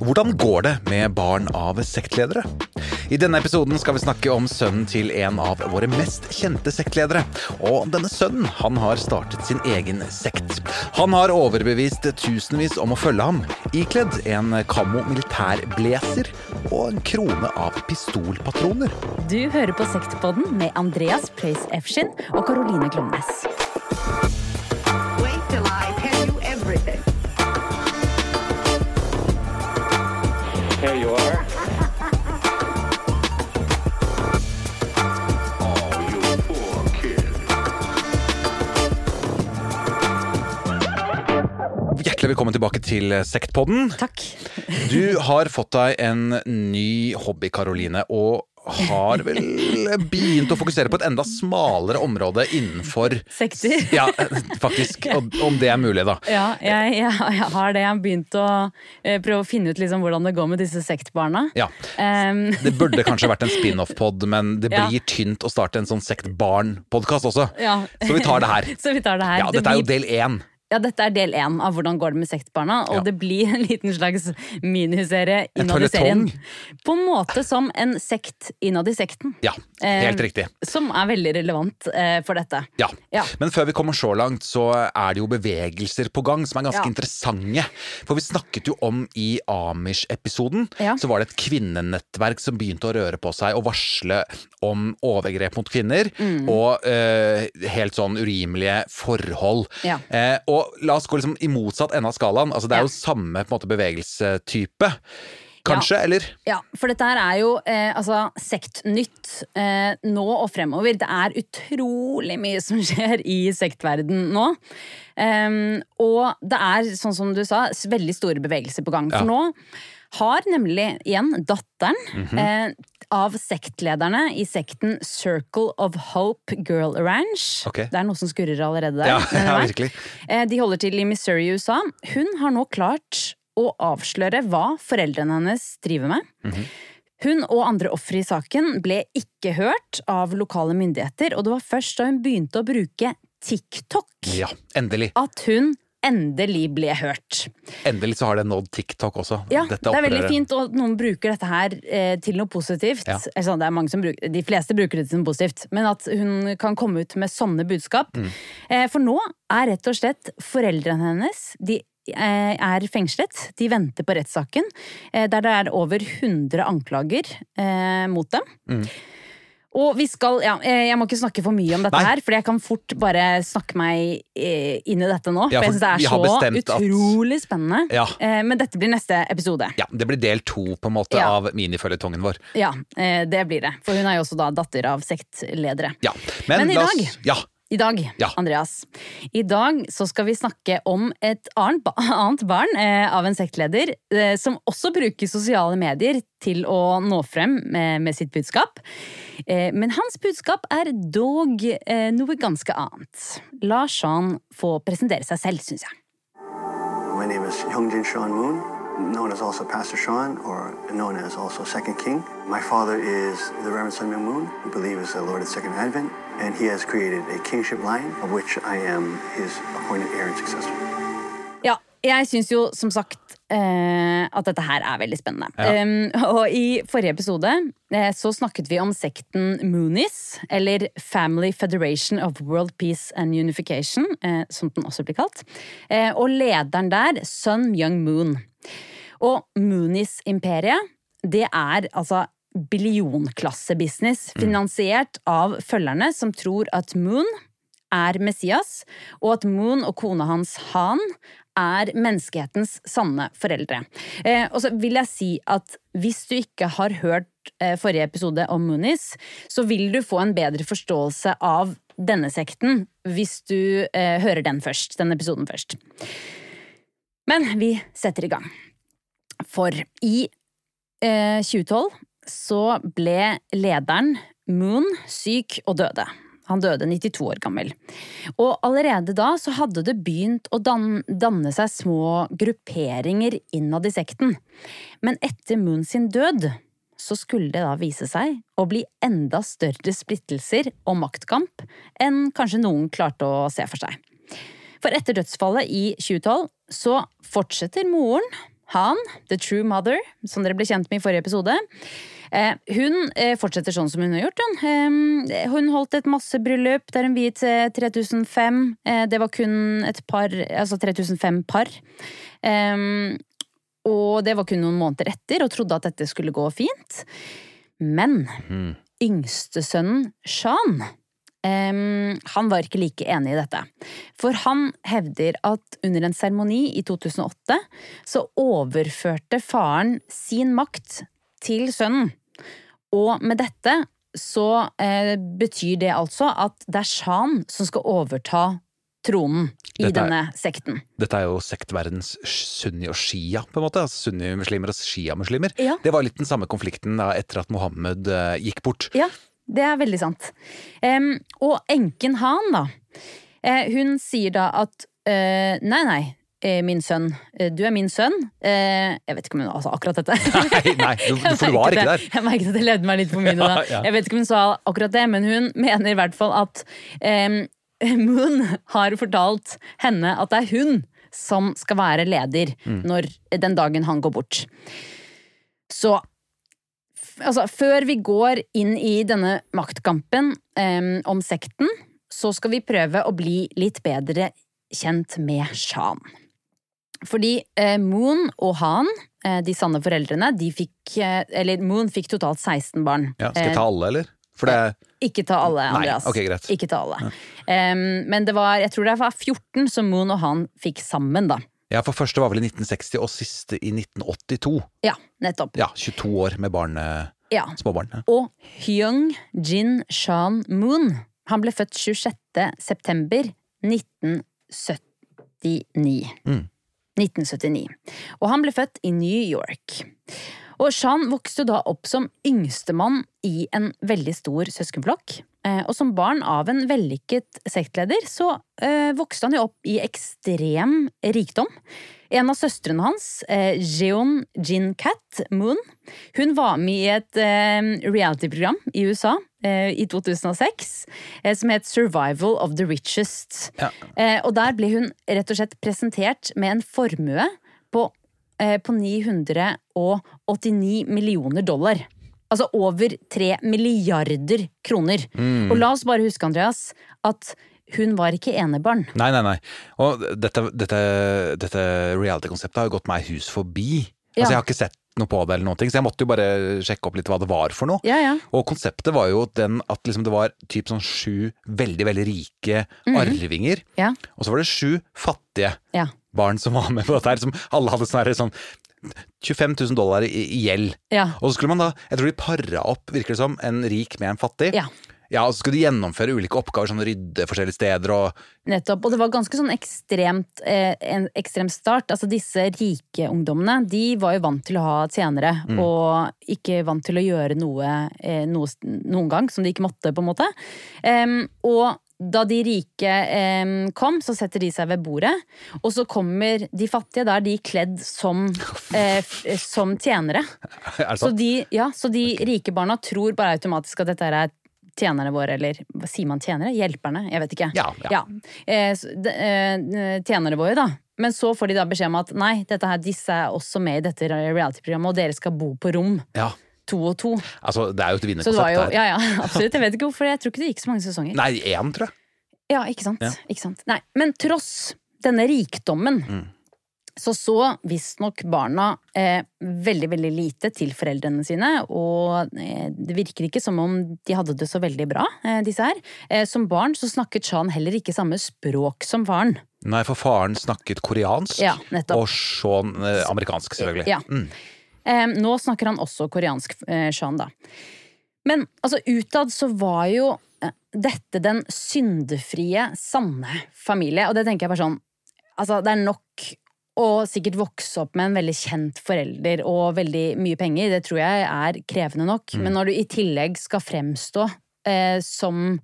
Hvordan går det med barn av sektledere? I denne episoden skal vi snakke om sønnen til en av våre mest kjente sektledere. Og denne sønnen han har startet sin egen sekt. Han har overbevist tusenvis om å følge ham, ikledd en kammo militærblazer og en krone av pistolpatroner. Du hører på Sektpodden med Andreas Preus Efskin og Caroline Klomnes. Velkommen tilbake til Sektpodden. Takk. Du har fått deg en ny hobby, Karoline, og har vel begynt å fokusere på et enda smalere område innenfor Sekter. Ja, faktisk. Om det er mulig, da. Ja, jeg, jeg, jeg har det. Jeg har begynt å eh, prøve å finne ut liksom hvordan det går med disse sektbarna. Ja. Um. Det burde kanskje vært en spin-off-pod, men det Ja. blir tynt å starte en sånn sektbarn-podkast også. ja. Så vi tar det her. Så vi tar det her. Ja, Det dette er jo del én. Ja, dette er del én av hvordan går det med sektbarna, og Ja. det blir en liten slags miniserie innad i serien. På en måte som en sekt innad i sekten. Ja, helt Eh, riktig. Som er veldig relevant eh, for dette. Ja. Ja. Men før vi kommer så langt, så er det jo bevegelser på gang som er ganske Ja. interessante. For vi snakket jo om i Amish-episoden, så var det et kvinnenettverk som begynte å røre på seg og varsle om overgrep mot kvinner Mm. og eh, helt sånn urimelige forhold. Ja. Og la oss gå liksom i motsatt ende av skalaen. Altså, det er Ja. jo samme på en måte bevegelsetype. Kanskje, eller? Ja, for dette her er jo eh, altså sektnytt eh, nå og fremover. Det er utrolig mye som skjer i sektverden nå. Um, og det er, sånn som du sa, veldig store bevegelser på gang. For Ja. nå har nemlig igjen datteren Mhm. eh, av sektlederne i sekten Circle of Hope Girl Ranch. Okay. Det er noe som skurrer allerede der. Ja, ja, virkelig. Eh, De holder til i Missouri i USA. Hun har nå klart å avsløre hva foreldrene hennes driver med. Mhm. Hun og andre ofre i saken ble ikke hørt av lokale myndigheter, og det var først da hun begynte å bruke TikTok Ja, endelig. at hun endelig ble hørt. Endelig så har det nådd TikTok også. Ja, det er veldig fint, og noen bruker dette her eh, til noe positivt. Ja. Sånn, det er mange som bruker, de fleste bruker det til noe positivt, men at hun kan komme ut med sånne budskap. Mm. Eh, for nå er rett og slett foreldrene hennes de eh, er fengslet. De venter på rettssaken, eh, der det er over 100 anklager eh, mot dem. Mm. Og vi skal, ja, eh, Jeg må ikke snakke for mye om dette Nei. her, for jeg kan fort bare snakke meg eh, inn i dette nå. Ja, for jeg synes det er så utrolig at- spennende. Ja. Eh, Men dette blir neste episode. Ja, Det blir del to på en måte Ja. av miniføljetongen vår. Ja, det blir det. For hun er jo også da datter av sektledere. Ja. Men, Men i la oss, dag- Ja, I dag, Ja. Andreas, i dag så skal vi snakke om et annet, annet barn eh, av en sektleder, eh, som også bruker sosiale medier til å nå frem med, med sitt budskap. Eh, men hans budskap er dog eh, noe ganske annet. La Sean få presentere seg selv, syns jeg. My name is Hyungjin Sean Moon, known as also Pastor Sean, or known as also Second King. My father is the Reverend Sun Myung Moon, who believe is the Lord of Second Advent, and he has created a kingship line, of which I am his appointed heir and successor. Ja, jeg syns som sagt at dette her er veldig spennende. Um, og i forrige episode eh, så snakket vi om sekten Moonies, eller Family Federation of World Peace and Unification, eh, som den også blir kalt. Eh, og lederen der, Sun Young Moon. Og Moonies-imperiet, det er altså billionklasse-business, finansiert av følgerne som tror at Moon er Messias, og at Moon og kona hans Han er menneskehetens sanne foreldre. Eh, og så vil jeg si at hvis du ikke har hørt eh, forrige episode om Moonies, så vil du få en bedre forståelse av denne sekten hvis du eh, hører den først, den episoden først. Men vi setter i gang. For i eh, 2012 så ble lederen Moon syk og døde. Han døde 92 år gammel. Og allerede da så hadde det begynt å danne seg små grupperinger innad i sekten. Men etter Moon sin død så skulle det da vise seg å bli enda større splittelser og maktkamp enn kanskje noen klarte å se for seg. For etter dødsfallet i 2012 så fortsetter moren, Han, The True Mother, som dere ble kjent med i forrige episode, hun eh, fortsetter sånn som hun har gjort. Hun, eh, hun holdt et massebryllup der hun viet eh, 3005. Eh, det var kun et par, altså 3005 par. Eh, og det var kun noen måneder etter, og trodde at dette skulle gå fint. Men yngstesønnen Shan Um, han var ikke like enig i dette. For han hevder at under en seremoni i 2008 så overførte faren sin makt til sønnen. Og med dette så eh, betyr det altså at det er Shan som skal overta tronen i Dette er- denne sekten. Dette er jo sektverdens sunni og shia, på en måte. Altså Sunni-muslimer og shia-muslimer. Ja. Det var litt den samme konflikten da etter at Mohammed eh, gikk bort. Ja, det er veldig sant. Um, og enken Han, da. eh, hun sier da at Uh, nei, nei, min sønn, eh, du er min sønn. Eh, jeg vet ikke om hun sa akkurat dette. Nei, nei, du, for du var ikke der. Jeg merket at jeg levde meg litt på mye da. Ja, ja. Jeg vet ikke om hun sa akkurat det, men hun mener i hvert fall at um, Moon har fortalt henne at det er hun som skal være leder Mm. når, den dagen han går bort. Så altså, før vi går inn i denne maktkampen um, om sekten, så skal vi prøve å bli litt bedre kjent med Shan. Fordi eh, Moon og Han, eh, de sanne foreldrene, de fikk eh, Eller Moon fikk totalt 16 barn. Ja, skal jeg ta alle, eller? Det Ikke ta alle, Andreas. Nei, okay, ok, greit. Ikke ta alle. Em, men det var, jeg tror det var 14 som Moon og Han fikk sammen, da. Ja, for første var vel i 1960, og siste i 1982. Ja, nettopp. Ja, 22 år med barn, Ja. småbarn. Ja. Og Hyung Jin Shan Moon, han ble født 26. september 1979. Mm. 1979. Og han ble født i New York. Og Jean vokste da opp som yngstemann i en veldig stor søskenflokk. Eh, Og som barn av en vellykket sektleder så eh, vokste han jo opp i ekstrem rikdom. En av søstrene hans, eh, Jeon Jin Cat Moon, hun var med i et reality-program i USA eh, i 2006 eh, som het Survival of the Richest. Ja. Eh, og der ble hun rett og slett presentert med en formue på, på 989 millioner dollar. Altså over tre milliarder kroner. Og la oss bare huske, Andreas, at hun var ikke enebarn. Nei, nei, nei. Og dette, dette, dette reality-konseptet har jo gått meg hus forbi. Ja. Altså, jeg har ikke sett noe på det, eller noen ting, så jeg måtte jo bare sjekke opp litt hva det var for noe. Ja, ja. Og konseptet var jo den at liksom det var typ sånn sju veldig, veldig rike arvinger, Ja. og så var det sju fattige ja. barn som var med på dette her, som alle hadde sånn her sånn 25 000 dollar i, i gjeld. Ja. Og så skulle man da, jeg tror de para opp, virker det som, en rik med en fattig. Ja. Og så skulle de gjennomføre ulike oppgaver, sånn rydde forskjellige steder og Nettopp. Og det var ganske sånn ekstremt eh, en ekstrem start. Altså disse rike ungdommene, de var jo vant til å ha tjenere, og ikke vant til å gjøre noe, eh, noe noen gang som de ikke måtte, på en måte. Um, og da de rike eh, kom, så setter de seg ved bordet, og så kommer de fattige, da er de kledd som, eh, som tjenere. Er Så de, ja, så de rike barna tror bare automatisk at dette er er tjenerne våre, eller hva sier man tjenere? Hjelperne? Jeg vet ikke. Ja, ja. ja. eh, tjenerne våre, da. Men så får de da beskjed om at nei, dette her, disse er også med i dette reality-programmet, og dere skal bo på rom Ja, to og to. altså det er jo et vinnerkonsept her. ja, ja, absolutt. Jeg vet ikke hvorfor, jeg tror ikke det gikk så mange sesonger. Nei, én, tror jeg. Ja, ikke sant? Ja. ikke sant? Nei, men tross denne rikdommen, Mm. Så så visstnok barna eh, veldig, veldig lite til foreldrene sine, og eh, det virker ikke som om de hadde det så veldig bra, eh, disse her. Eh, som barn så snakket Chan heller ikke samme språk som faren. Nei, for faren snakket koreansk, Ja, og Sean eh, amerikansk, selvfølgelig. Ja. Mm. Nå snakker han også koreansk, eh, da. Men altså, utad så var jo dette den syndefrie, sanne familie. Og det tenker jeg bare sånn Altså, det er nok å sikkert vokse opp med en veldig kjent forelder og veldig mye penger. Det tror jeg er krevende nok. Men når du i tillegg skal fremstå eh, som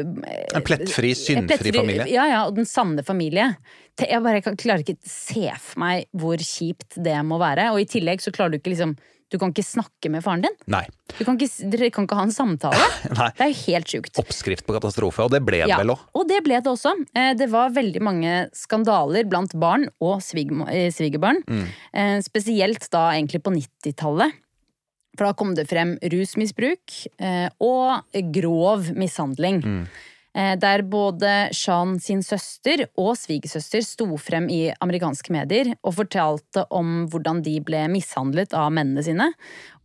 En plettfri, syndfri plettfri- familie. Ja, ja, og den sanne familie. Jeg bare klarer ikke se for meg hvor kjipt det må være. Og i tillegg så klarer du ikke liksom Du kan ikke snakke med faren din. Nei. Du kan ikke, dere kan ikke ha en samtale. Nei. Det er jo helt sjukt. Oppskrift på katastrofe, og det ble det Ja, vel òg. og det ble det også. Eh, Det var veldig mange skandaler blant barn og eh, svigerbarn. Mm. Spesielt da egentlig på 90-tallet. For da kom det frem rusmisbruk eh, og grov mishandling. Eh, Der både Sean sin søster og svigersøster sto frem i amerikanske medier og fortalte om hvordan de ble mishandlet av mennene sine,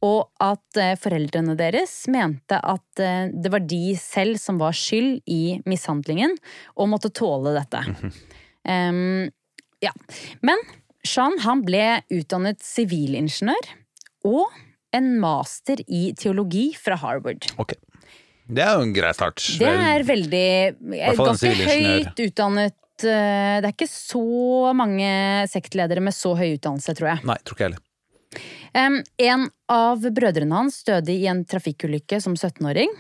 og at eh, foreldrene deres mente at eh, det var de selv som var skyld i mishandlingen, og måtte tåle dette. Em, ja. Men Sean han ble utdannet sivilingeniør og en master i teologi fra Harvard. Ok. Det er jo en grei start. Det er veldig Ganske høyt utdannet eh, Det er ikke så mange sektledere med så høy utdannelse, tror jeg. Nei, tror ikke jeg heller. En av brødrene hans døde i en trafikkulykke som 17-åring.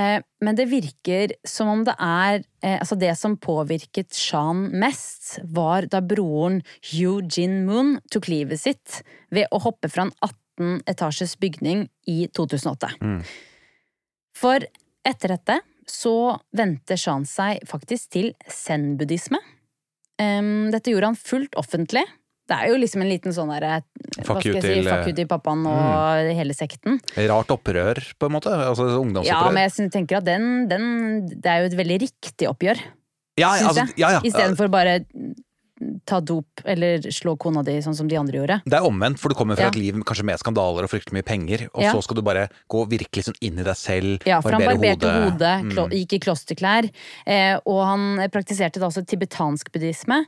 Eh, men det virker som om det er eh, Altså, det som påvirket Shan mest, var da broren Yu Jin Moon tok livet sitt ved å hoppe fra en 18 etasjes bygning i 2008. For etter dette så vendte Shan seg faktisk til zen-buddhisme. Dette gjorde han fullt offentlig. Det er jo liksom en liten sånn derre Hva Fuck you si? Til pappaen og hele sekten. Rart opprør, på en måte. Altså Ja, men jeg tenker at den, den Det er jo et veldig riktig oppgjør, ja, syns altså, ja, ja. Istedenfor bare ta dop eller slå kona di sånn som de andre gjorde. Det er omvendt, for du kommer fra Ja. et liv kanskje med skandaler og fryktelig mye penger, og Ja. så skal du bare gå virkelig sånn inn i deg selv, Ja, for han barberte hodet, Mm. gikk i klosterklær, eh, og han praktiserte da også tibetansk buddhisme.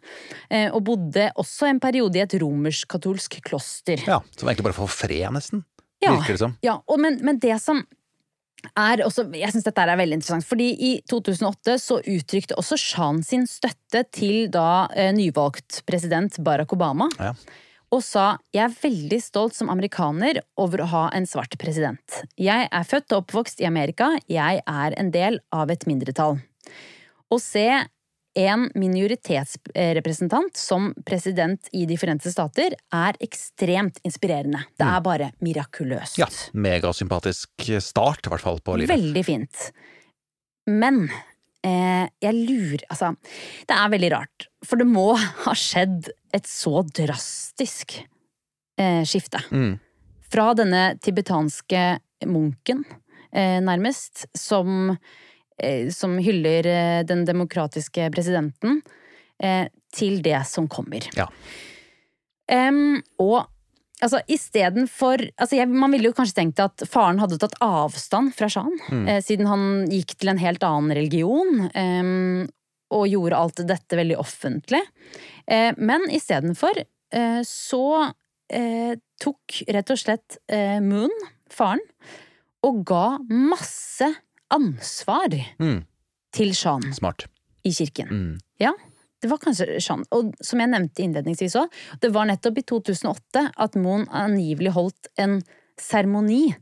Eh, og bodde også en periode i et romersk-katolsk kloster. Ja, som egentlig bare får fred, nesten. Ja. Virker det som. Ja, og men, men det som også, Jeg syns dette er veldig interessant, fordi i 2008 så uttrykte også Shan sin støtte til da eh, nyvalgt president Barack Obama. Ja. Og sa jeg er veldig stolt som amerikaner over å ha en svart president. Jeg er født og oppvokst i Amerika, jeg er en del av et mindretall. Å se en minoritetsrepresentant som president i De forente stater er ekstremt inspirerende. Det er bare mirakuløst. Ja, megasympatisk start, i hvert fall, på livet. Veldig fint. Men eh, jeg lurer Altså, det er veldig rart. For det må ha skjedd et så drastisk eh, skifte. Mm. Fra denne tibetanske munken, eh, nærmest, som, som hyller eh, den demokratiske presidenten, eh, til det som kommer. Ja. Um, og altså istedenfor altså jeg- Man ville jo kanskje tenkt at faren hadde tatt avstand fra sjahen, eh, siden han gikk til en helt annen religion. Um, og gjorde alt dette veldig offentlig. Eh, men istedenfor eh, så eh, tok rett og slett eh, Moon, faren, og ga masse ansvar Mm. til Jean Smart. i kirken. Mm. Ja, det var kanskje Jean. Og som jeg nevnte innledningsvis òg, det var nettopp i 2008 at Moen angivelig holdt en seremoni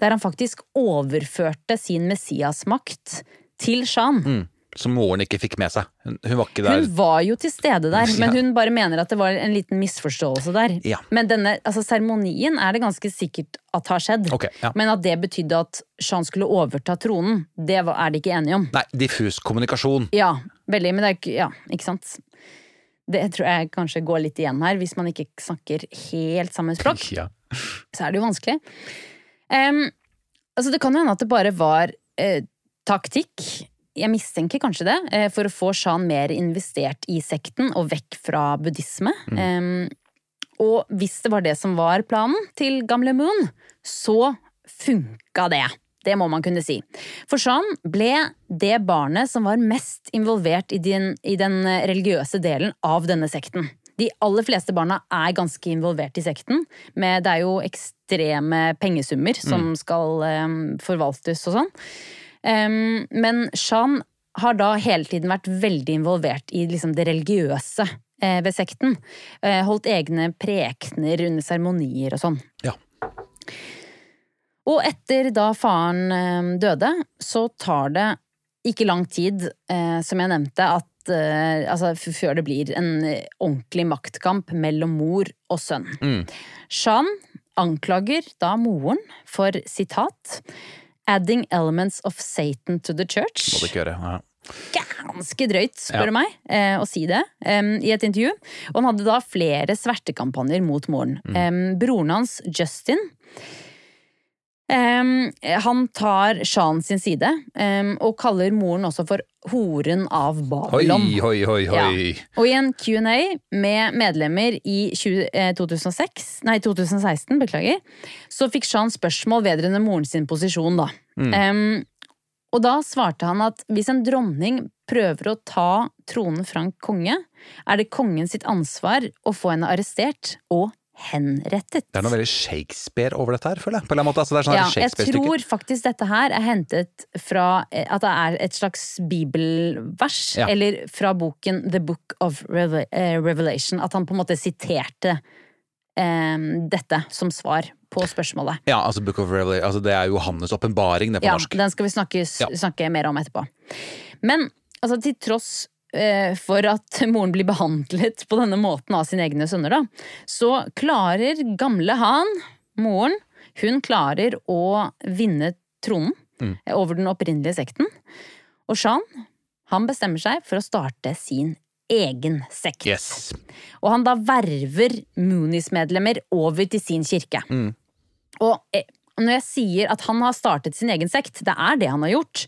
der han faktisk overførte sin messiasmakt til Jean. Mm. Som moren ikke fikk med seg. Hun, hun var ikke der. Hun var jo til stede der, men hun bare mener at det var en liten misforståelse der. Ja. Men denne altså, seremonien er det ganske sikkert at har skjedd. Okay, ja. Men at det betydde at Jean skulle overta tronen, det var- er de ikke enige om. Nei, diffus kommunikasjon. Ja, veldig, men det er ikke Ja, ikke sant? Det tror jeg kanskje går litt igjen her, hvis man ikke snakker helt samme språk. Ja. Så er det jo vanskelig. Um, altså, det kan jo hende at det bare var uh, taktikk. Jeg mistenker kanskje det, eh, for å få Shan mer investert i sekten og vekk fra buddhisme. Em, og hvis det var det som var planen til gamle Moon, så funka det. Det må man kunne si. For Shan ble det barnet som var mest involvert i den, i den religiøse delen av denne sekten. De aller fleste barna er ganske involvert i sekten, men det er jo ekstreme pengesummer som skal um, forvaltes og sånn. Men Shan har da hele tiden vært veldig involvert i liksom det religiøse eh, ved sekten. Eh, holdt egne prekener under seremonier og sånn. Ja. Og etter da faren døde, så tar det ikke lang tid, eh, som jeg nevnte, at altså, før det blir en ordentlig maktkamp mellom mor og sønn. Mm. Shan anklager da moren for sitat 'adding elements of Satan to the Må church'. du ikke gjøre. Ja. Ganske drøyt, spør Ja. meg, eh, å si det um, i et intervju. Og han hadde da flere svertekampanjer mot moren. Mm. Um, broren hans, Justin, em, han tar Shan sin side, um, og kaller moren også for horen av Babylon. hoi, hoi, hoi. Ja. Og i en Q&A med medlemmer i 20, eh, 2006, nei, 2016, beklager, så fikk Shan spørsmål vedrørende moren sin posisjon, da. Em, og da svarte han at hvis en dronning prøver å ta tronen fra en konge, er det kongen sitt ansvar å få henne arrestert og henrettet. Det er noe veldig Shakespeare over dette her, føler jeg. På en måte. Altså, det er sånn Ja, jeg tror faktisk dette her er hentet fra eh, at det er et slags bibelvers, Ja. eller fra boken The Book of eh, Revelation. At han på en måte siterte um, dette som svar på spørsmålet. Ja, altså Book of Revelation. Altså, det er Johannes' åpenbaring, det på Ja, norsk. den skal vi snakke, snakke mer om etterpå. Men altså, til tross for at moren blir behandlet på denne måten av sine egne sønner, da, så klarer gamle Han, moren, hun klarer å vinne tronen Mm. eh, over den opprinnelige sekten. Og Shan, han bestemmer seg for å starte sin egen sekt. Yes. Og han da verver Moonies-medlemmer over til sin kirke. Mm. Og eh, når jeg sier at han har startet sin egen sekt, det er det han har gjort.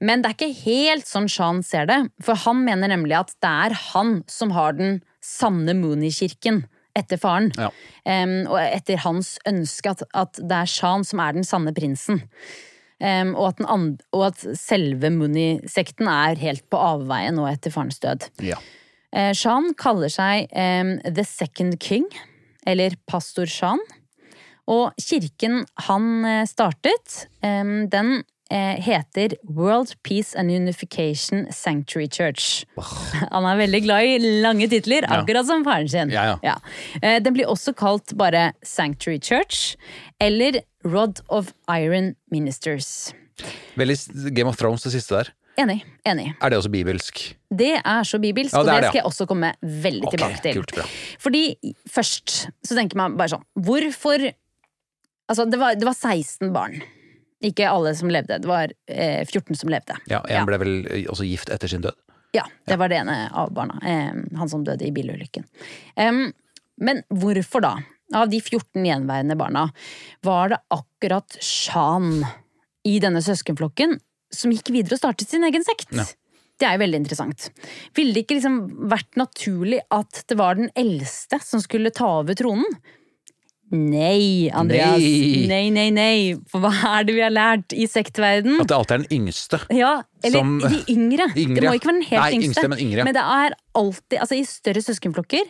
Men det er ikke helt sånn Shan ser det. For han mener nemlig at det er han som har den sanne Mooney-kirken etter faren. Ja. Um, og etter hans ønske at, at det er Shan som er den sanne prinsen. Um, og, at og at selve Mooney-sekten er helt på avveie nå etter farens død. Ja. Uh, Shan kaller seg um, The Second King, eller Pastor Shan. Og kirken han eh, startet, den eh, heter World Peace and Unification Sanctuary Church. Han er veldig glad i lange titler, Ja. akkurat som faren sin. Ja, ja. Eh, Den blir også kalt bare Sanctuary Church, eller Rod of Iron Ministers. Veldig Game of Thrones, det siste der. Enig. Enig. Er det også bibelsk? Det er så bibelsk, Ja, og det er det det, skal jeg også komme veldig okay, tilbake til. kult, bra. Fordi først så tenker man bare sånn Hvorfor Altså, det var, det var 16 barn. Ikke alle som levde. Det var eh, 14 som levde. Ja, En ble vel eh, også gift etter sin død. Ja, det var det ene av barna. Eh, han som døde i bilulykken. Um, men hvorfor da? Av de 14 gjenværende barna var det akkurat Shan i denne søskenflokken som gikk videre og startet sin egen sekt. Ja. Det er jo veldig interessant. Ville det ikke liksom vært naturlig at det var den eldste som skulle ta over tronen? Nei, Andreas. Nei. Nei, nei, nei. For hva er det vi har lært i sektverden? At det alltid er den yngste. Ja, eller Som- de yngre. Yngre, Det må ikke være den helt Nei, yngste. yngste, men yngre, men det er alltid, altså i større søskenflokker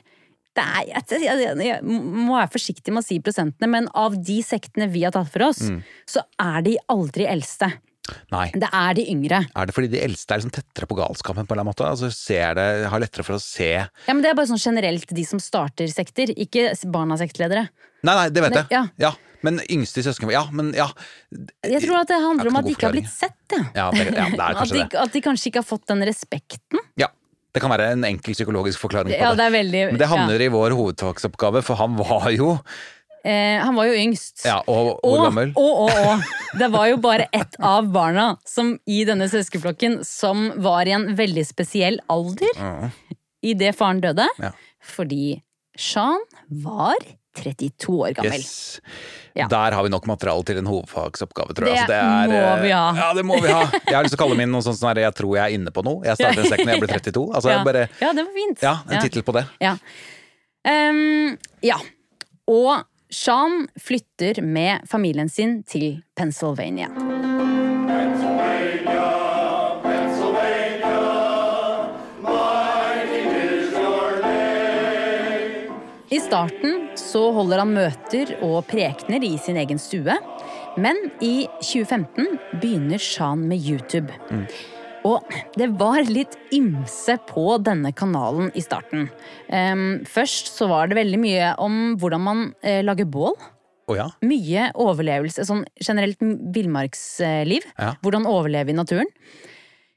det er, jeg, jeg, jeg må være forsiktig med å si prosentene, men av de sektene vi har tatt for oss, Mm. så er de aldri eldste. Nei. Det er de yngre. Er det fordi de eldste er liksom tettere på galskapen på en eller annen måte? Altså ser det, Har lettere for å se Ja, men Det er bare sånn generelt de som starter sekter, ikke barna sektledere. Nei, nei, det vet jeg. ja. Men yngste i søsken... Ja, men ja. Jeg tror at det handler Er om at de ikke har blitt sett. Ja. Ja, det, ja, det er At, de, det. at de kanskje ikke har fått den respekten. Ja, Det kan være en enkel psykologisk forklaring på Ja, det. det er veldig Men det havner i vår hovedtaksoppgave, for han var jo ja. Eh, Han var jo yngst. Ja, og hvor gammel? Og, og, og. Det var jo bare ett av barna som i denne søskenflokken som var i en veldig spesiell alder idet faren døde. Ja. Fordi Shan var 32 år gammel. Yes. Ja. Der har vi nok materiale til en hovedfagsoppgave, tror jeg. Det Altså, må eh, vi ha. Ja, det må vi ha. Jeg har lyst til å kalle min noe sånt som er jeg tror jeg er inne på noe. Jeg starter en sekk når jeg blir 32. Altså, Ja. jeg bare, ja, det var fint. ja, en tittel på det. Ja. Um, ja. Og Shan flytter med familien sin til Pennsylvania. I starten så holder han møter og prekener i sin egen stue. Men i 2015 begynner Sean med YouTube. Og det var litt ymse på denne kanalen i starten. Først så var det veldig mye om hvordan man eh, lager bål. Oh, ja. Mye overlevelse, sånn generelt villmarksliv. Ja. Hvordan overleve i naturen.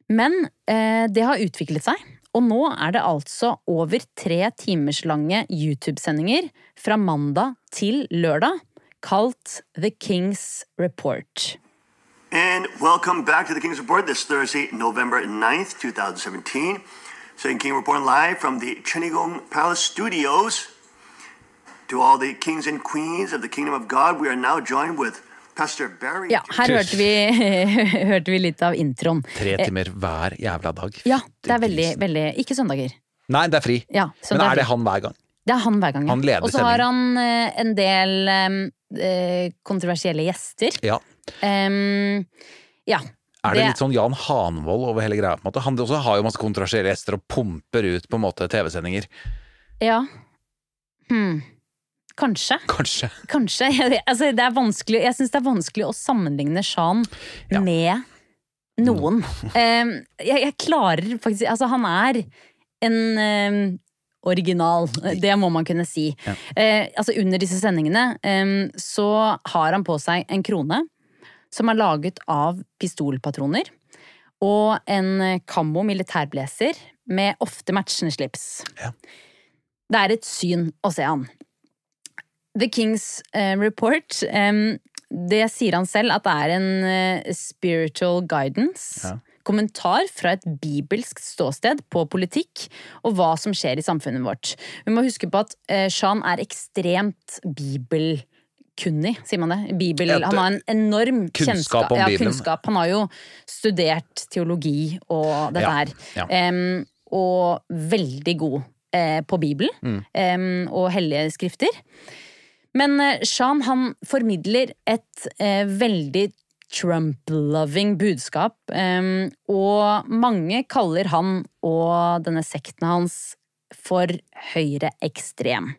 Men eh, det har utviklet seg, og nå er det altså over tre timers lange YouTube-sendinger fra mandag til lørdag. kalt The King's Report. And welcome back to the King's Report this Thursday, November 9th, 2017. Saying King Report live from the Chenigong Palace Studios. To all the kings and queens of the Kingdom of God, we are now joined with Pastor Barry. Ja, her hørte vi, hørte vi litt av introen. Tre timer hver jævla dag. Ja, det er veldig, veldig Ikke søndager. Nei, det er fri. Ja, Men det er er det han hver gang? Det er han hver gang. ja. Han leder Og så har han eh, en del eh, kontroversielle gjester. Ja. Em, ja. Er det, litt sånn Jan Hanvold over hele greia? på en måte? Han også har jo masse kontroversielle gjester og pumper ut på en måte TV-sendinger. Ja. Hmm. Kanskje. Kanskje. Kanskje. Altså, det er vanskelig, jeg syns det er vanskelig å sammenligne Shan Ja. med noen. Um, jeg, jeg klarer faktisk Altså, han er en um, original. Det må man kunne si. Ja. Eh, altså, under disse sendingene em, så har han på seg en krone som er laget av pistolpatroner. Og en kammo militærblazer med ofte matchende slips. Ja. Det er et syn å se han. The King's eh, Report, det sier han selv at det er en eh, spiritual guidance. Ja. Kommentar fra et bibelsk ståsted på politikk og hva som skjer i samfunnet vårt. Vi må huske på at eh, Shan er ekstremt bibelkunnig, sier man det? Bibel, han har en enorm Kunnskap ja, kunnskap. Han har jo studert teologi og dette Ja, her. ja. Um, og veldig god uh, på Bibelen Mm. um, og hellige skrifter. Men uh, Shan han formidler et uh, veldig Trump-loving budskap, um, og mange kaller han og denne sekten hans for høyreekstrem.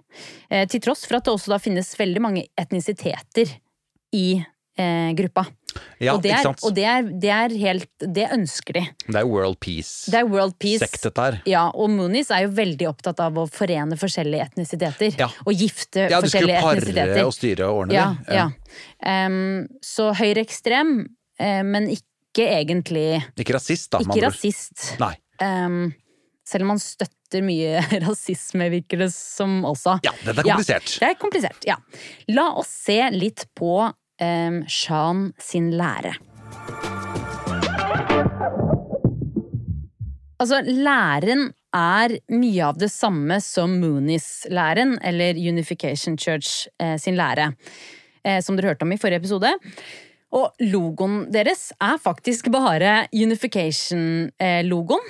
Eh, til tross for at det også da finnes veldig mange etnisiteter i eh, gruppa. Ja, og det er, og det er, det er helt Det ønsker de. Det er World Peace. Det er World Peace. Dette. Ja, og Moonies er jo veldig opptatt av å forene forskjellige etnisiteter. Ja. Og gifte Ja, du skulle forskjellige pare og styre og ordne ja, det. ja. Um, så høyreekstrem, uh, men ikke egentlig Ikke rasist, da. Ikke rasist. Nei. Um, selv om han støtter mye rasisme, virker det som også. Ja, dette er komplisert. Ja, det er komplisert, ja. La oss se litt på um, Shan sin lære. Altså, læren er mye av det samme som Moonies-læren, eller Unification Church eh, sin lære, eh, som dere hørte om i forrige episode. Og logoen deres er faktisk bare Unification-logoen,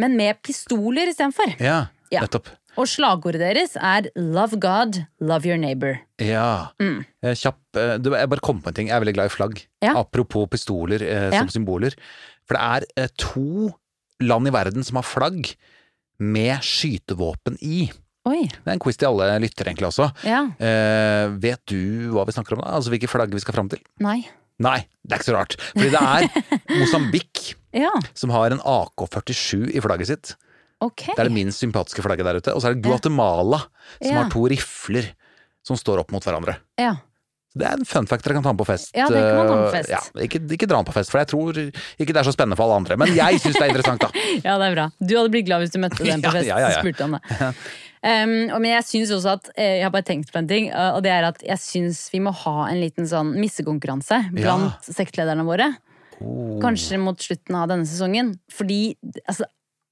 men med pistoler istedenfor. Ja, Ja. nettopp. Og slagordet deres er Love God, love your neighbor. Ja. Mm. Kjapp eh, du, Jeg bare kom på en ting. Jeg er veldig glad i flagg. Ja. Apropos pistoler eh, Ja. som symboler. For det er eh, to land i verden som har flagg med skytevåpen i. Oi. Det er en quiz til alle lyttere egentlig også. Ja. Eh, vet du hva vi snakker om da? Altså hvilke flagg vi skal fram til? Nei. Nei, det er ikke så rart. Fordi det er Mosambik Ja, som har en AK-47 i flagget sitt. Okay. Det er det minst sympatiske flagget der ute. Og så er det Guatemala som har to rifler som står opp mot hverandre. Ja. Det er en fun fact dere kan ta med på fest. Ja, det kan man ta med på fest. Ja, ikke, ikke dra den på fest, for jeg tror ikke det er så spennende for alle andre. Men jeg syns det er interessant, da. Ja, det er bra. Du hadde blitt glad hvis du møtte den på fest ja, ja, ja. og spurte om det. Um, og- men jeg syns også at eh, Jeg har bare tenkt på en ting, uh, og det er at jeg syns vi må ha en liten sånn missekonkurranse blant sektlederne våre. Oh. Kanskje mot slutten av denne sesongen. Fordi altså,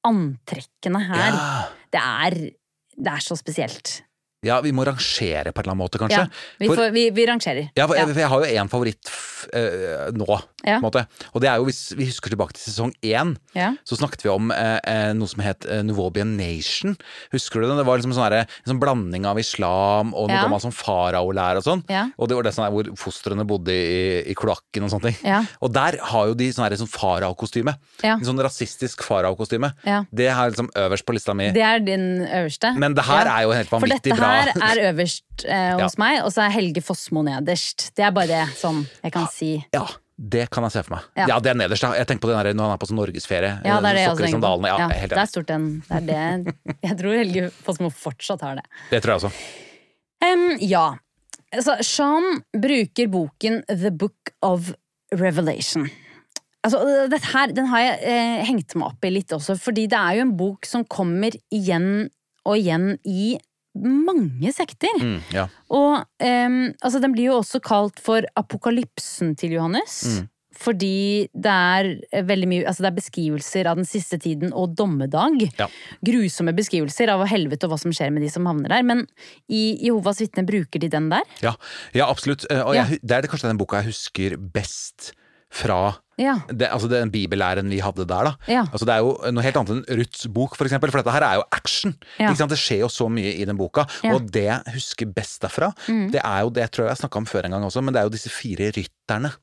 antrekkene her, Ja. det er Det er så spesielt. ja, vi må rangere på en eller annen måte, kanskje. Ja, vi, For- får, vi, vi rangerer. Ja, for Ja. jeg, for jeg har jo én favoritt eh, nå, Ja. Og det er jo hvis vi husker tilbake til sesong én, Ja. så snakket vi om eh, eh, noe som het eh, Nuvobian Nation. Husker du det? Det var liksom sånne, en sånn blanding av islam og noe Ja. gammelt som faraolære og sånn. Og det var det sånn her hvor fostrene bodde i, i kloakken og sånne ting. Ja. Og der har jo de sånn sånn faraokostyme. En sånn rasistisk faraokostyme. Det er liksom øverst på lista mi. Det er din øverste. Men det her er jo helt vanvittig bra. For dette dette bra. her er øverst eh, hos meg, og så er Helge Fossmo nederst. Det er bare det sånn jeg kan si. Ja, det kan jeg se for meg. Ja. Ja, det er nederst, da. Jeg tenker på den der når han er på sånn norgesferie. Ja, det er det Sokker i sandalene. Ja, Ja, det er stort den. Det er det Jeg tror Helge Fossmo fortsatt har det. Det tror jeg også. Um, ja. Altså, Sean bruker boken The Book of Revelation. Altså, dette her, Den har jeg eh, hengt meg opp i litt også, fordi det er jo en bok som kommer igjen og igjen i mange sekter. Mm, ja. Og um, altså, den blir jo også kalt for apokalypsen til Johannes. Mm. Fordi det er veldig mye Altså det er beskrivelser av den siste tiden og dommedag. Ja. Grusomme beskrivelser av helvete og hva som skjer med de som havner der. Men i Jehovas vitne bruker de den der. Ja, ja absolutt. Eh, Og jeg, det er det kanskje den boka jeg husker best fra Ja. det, altså den bibellæren vi hadde der, da. Ja. Altså det er jo noe helt annet enn Ruths bok, for eksempel. For dette her er jo action. Ja. Det skjer jo så mye i den boka. Ja. Mm. Og det jeg husker best derfra, det er jo det jeg tror jeg snakka om før en gang også, men det er jo disse fire rytterne.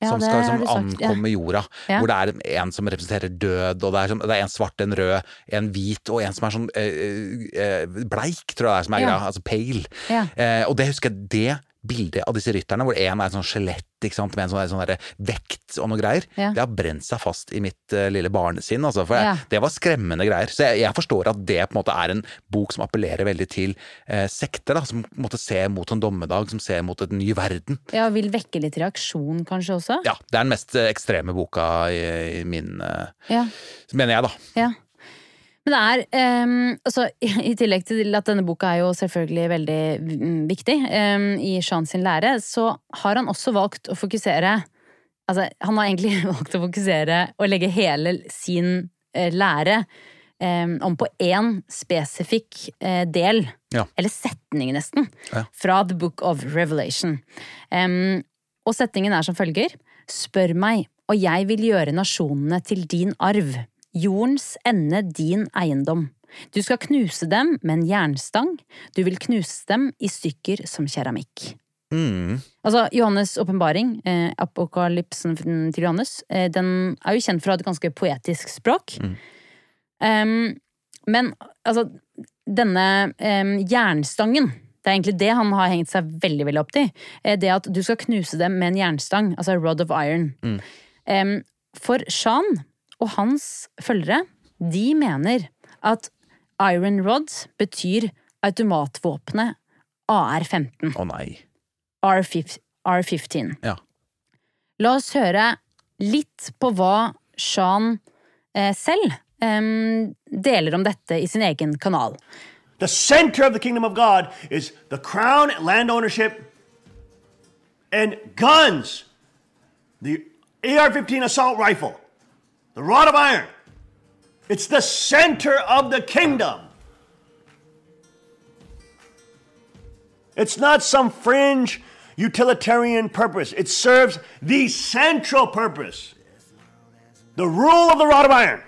Som det skal liksom ankomme jorda. Hvor det er en som representerer død, og det er, sånn, det er en svart, en rød, en hvit og en som er sånn øh, øh, bleik, tror jeg det er som er greia. Altså pale. Ja. Eh, og det husker jeg det bildet av disse rytterne, hvor en er et sånn skjelett med en sånn, sånn der vekt og noe greier. Ja. Det har brent seg fast i mitt uh, lille barnesinn. Altså, for Ja. det var skremmende greier. Så jeg, jeg forstår at det på en måte er en bok som appellerer veldig til uh, sekter, da, som på en måte ser mot en dommedag, som ser mot en ny verden. Ja, vil vekke litt reaksjon kanskje også? Ja, Det er den mest eh, ekstreme boka i, i min uh, Ja. Mener jeg, da. Ja. Men det er um, altså, I tillegg til at denne boka er jo selvfølgelig veldig mm, viktig um, i Jean sin lære, så har han også valgt å fokusere Altså, han har egentlig valgt å fokusere og legge hele sin uh, lære um, om på én spesifikk uh, del, Ja. eller setning nesten, Ja. fra The Book of Revelation. Og setningen er som følger. Spør meg, og jeg vil gjøre nasjonene til din arv, jordens ende din eiendom. Du skal knuse dem med en jernstang, du vil knuse dem i stykker som keramikk. Mm. Altså, Johannes' åpenbaring, eh, apokalypsen til Johannes, eh, den er jo kjent for å ha et ganske poetisk språk. Em, men altså, denne um, jernstangen det er egentlig det han har hengt seg veldig veldig opp til. Eh, Det at du skal knuse dem med en jernstang, altså rod of iron. Em, for Shan og hans følgere, de mener at iron rod betyr automatvåpenet AR-15. Å nei. R15. R15. Ja. La oss høre litt på hva Shan eh, selv em, deler om dette i sin egen kanal. The center of the kingdom of God is the crown, land ownership, and guns. The AR 15 assault rifle, the rod of iron. It's the center of the kingdom. It's not some fringe utilitarian purpose, it serves the central purpose the rule of the rod of iron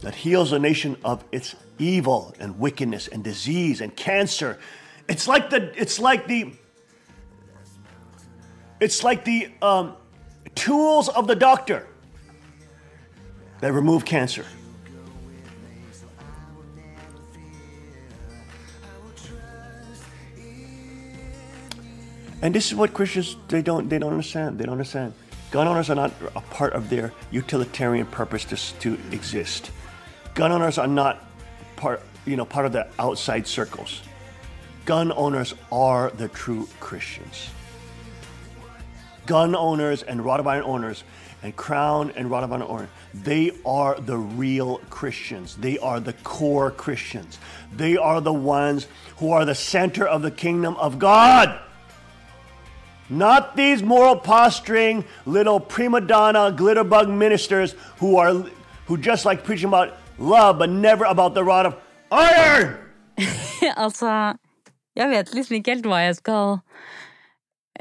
that heals a nation of its evil and wickedness and disease and cancer. It's like the it's like the it's like the um, tools of the doctor that remove cancer. And this is what Christians they don't they don't understand. They don't understand. Gun owners are not a part of their utilitarian purpose to, to exist. Gun owners are not part you know part of the outside circles. Gun owners are the true Christians. Gun owners and of iron owners and crown and of iron owners, they are the real Christians. They are the core Christians. They are the ones who are the center of the kingdom of God. Not these moral posturing little prima donna glitterbug ministers who are who just like preaching about love but never about the rod of iron. helt hva jeg skal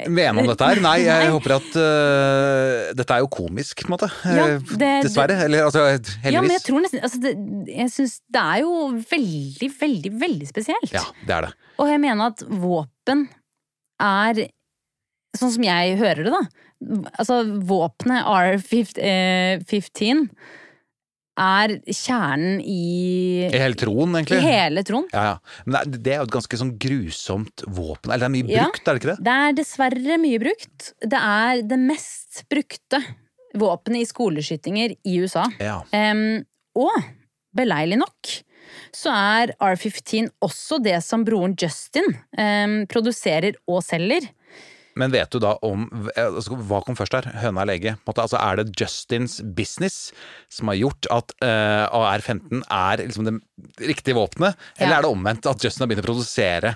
Mene om dette her? Nei, jeg Nei. håper at uh, Dette er jo komisk, på en måte. Ja, Eh, det- Dessverre. Eller altså, heldigvis. Ja, men jeg tror nesten altså det, Jeg syns det er jo veldig, veldig, veldig spesielt. Ja, det er det. Og jeg mener at våpen er Sånn som jeg hører det, da. Altså, våpenet R15 er kjernen i, I hele troen, i hele troen. Ja, ja. Men det er, jo et ganske sånn grusomt våpen. Eller det er mye Ja. brukt, er det ikke det? Det er dessverre mye brukt. Det er det mest brukte våpenet i skoleskytinger i USA. Ja. Um, og beleilig nok så er R15 også det som broren Justin um, produserer og selger. Men vet du da om altså, Hva kom først her? Høna eller egget? Altså, er det Justins business som har gjort at uh, AR-15 er liksom det riktige våpenet? Eller Ja. er det omvendt? At Justin har begynt å produsere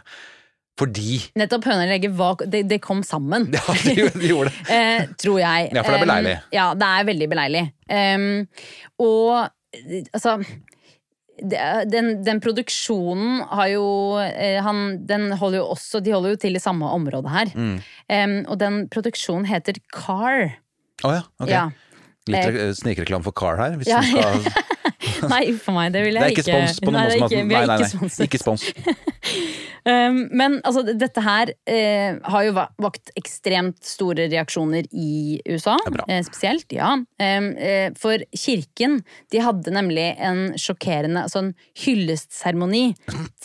fordi Nettopp høna eller egget, det, det kom sammen. Ja, de gjorde- de gjorde det. eh, tror jeg. Ja, for det er beleilig. Um, ja, det er veldig beleilig. Um, og eh, altså det, den, den produksjonen har jo eh, han, den holder jo også, De holder jo til i samme område her. Mm. Um, og den produksjonen heter Car. Å ja, ok. Ja. Litt snikreklam snikreklame for Car her. Hvis Ja, skal... Nei, a meg, det vil jeg Det er ikke spons på noen Nei, ikke, Nei, nei, ikke nei. Ikke spons. Um, men altså, dette her uh, har jo vakt ekstremt store reaksjoner i USA. Eh, spesielt, ja. Um, uh, for kirken de hadde nemlig en sjokkerende sånn hyllestseremoni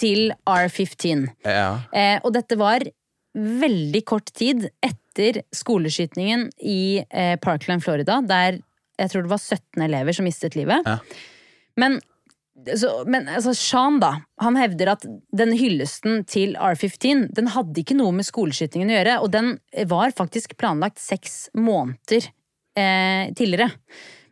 til R15. Ja. Eh, og dette var veldig kort tid etter skoleskytingen i eh, Parkland, Florida, der jeg tror det var 17 elever som mistet livet. Ja. Men, så, men altså, Sean da, han hevder at den hyllesten til R15 den hadde ikke noe med skoleskytingen å gjøre, og den var faktisk planlagt seks måneder eh, tidligere.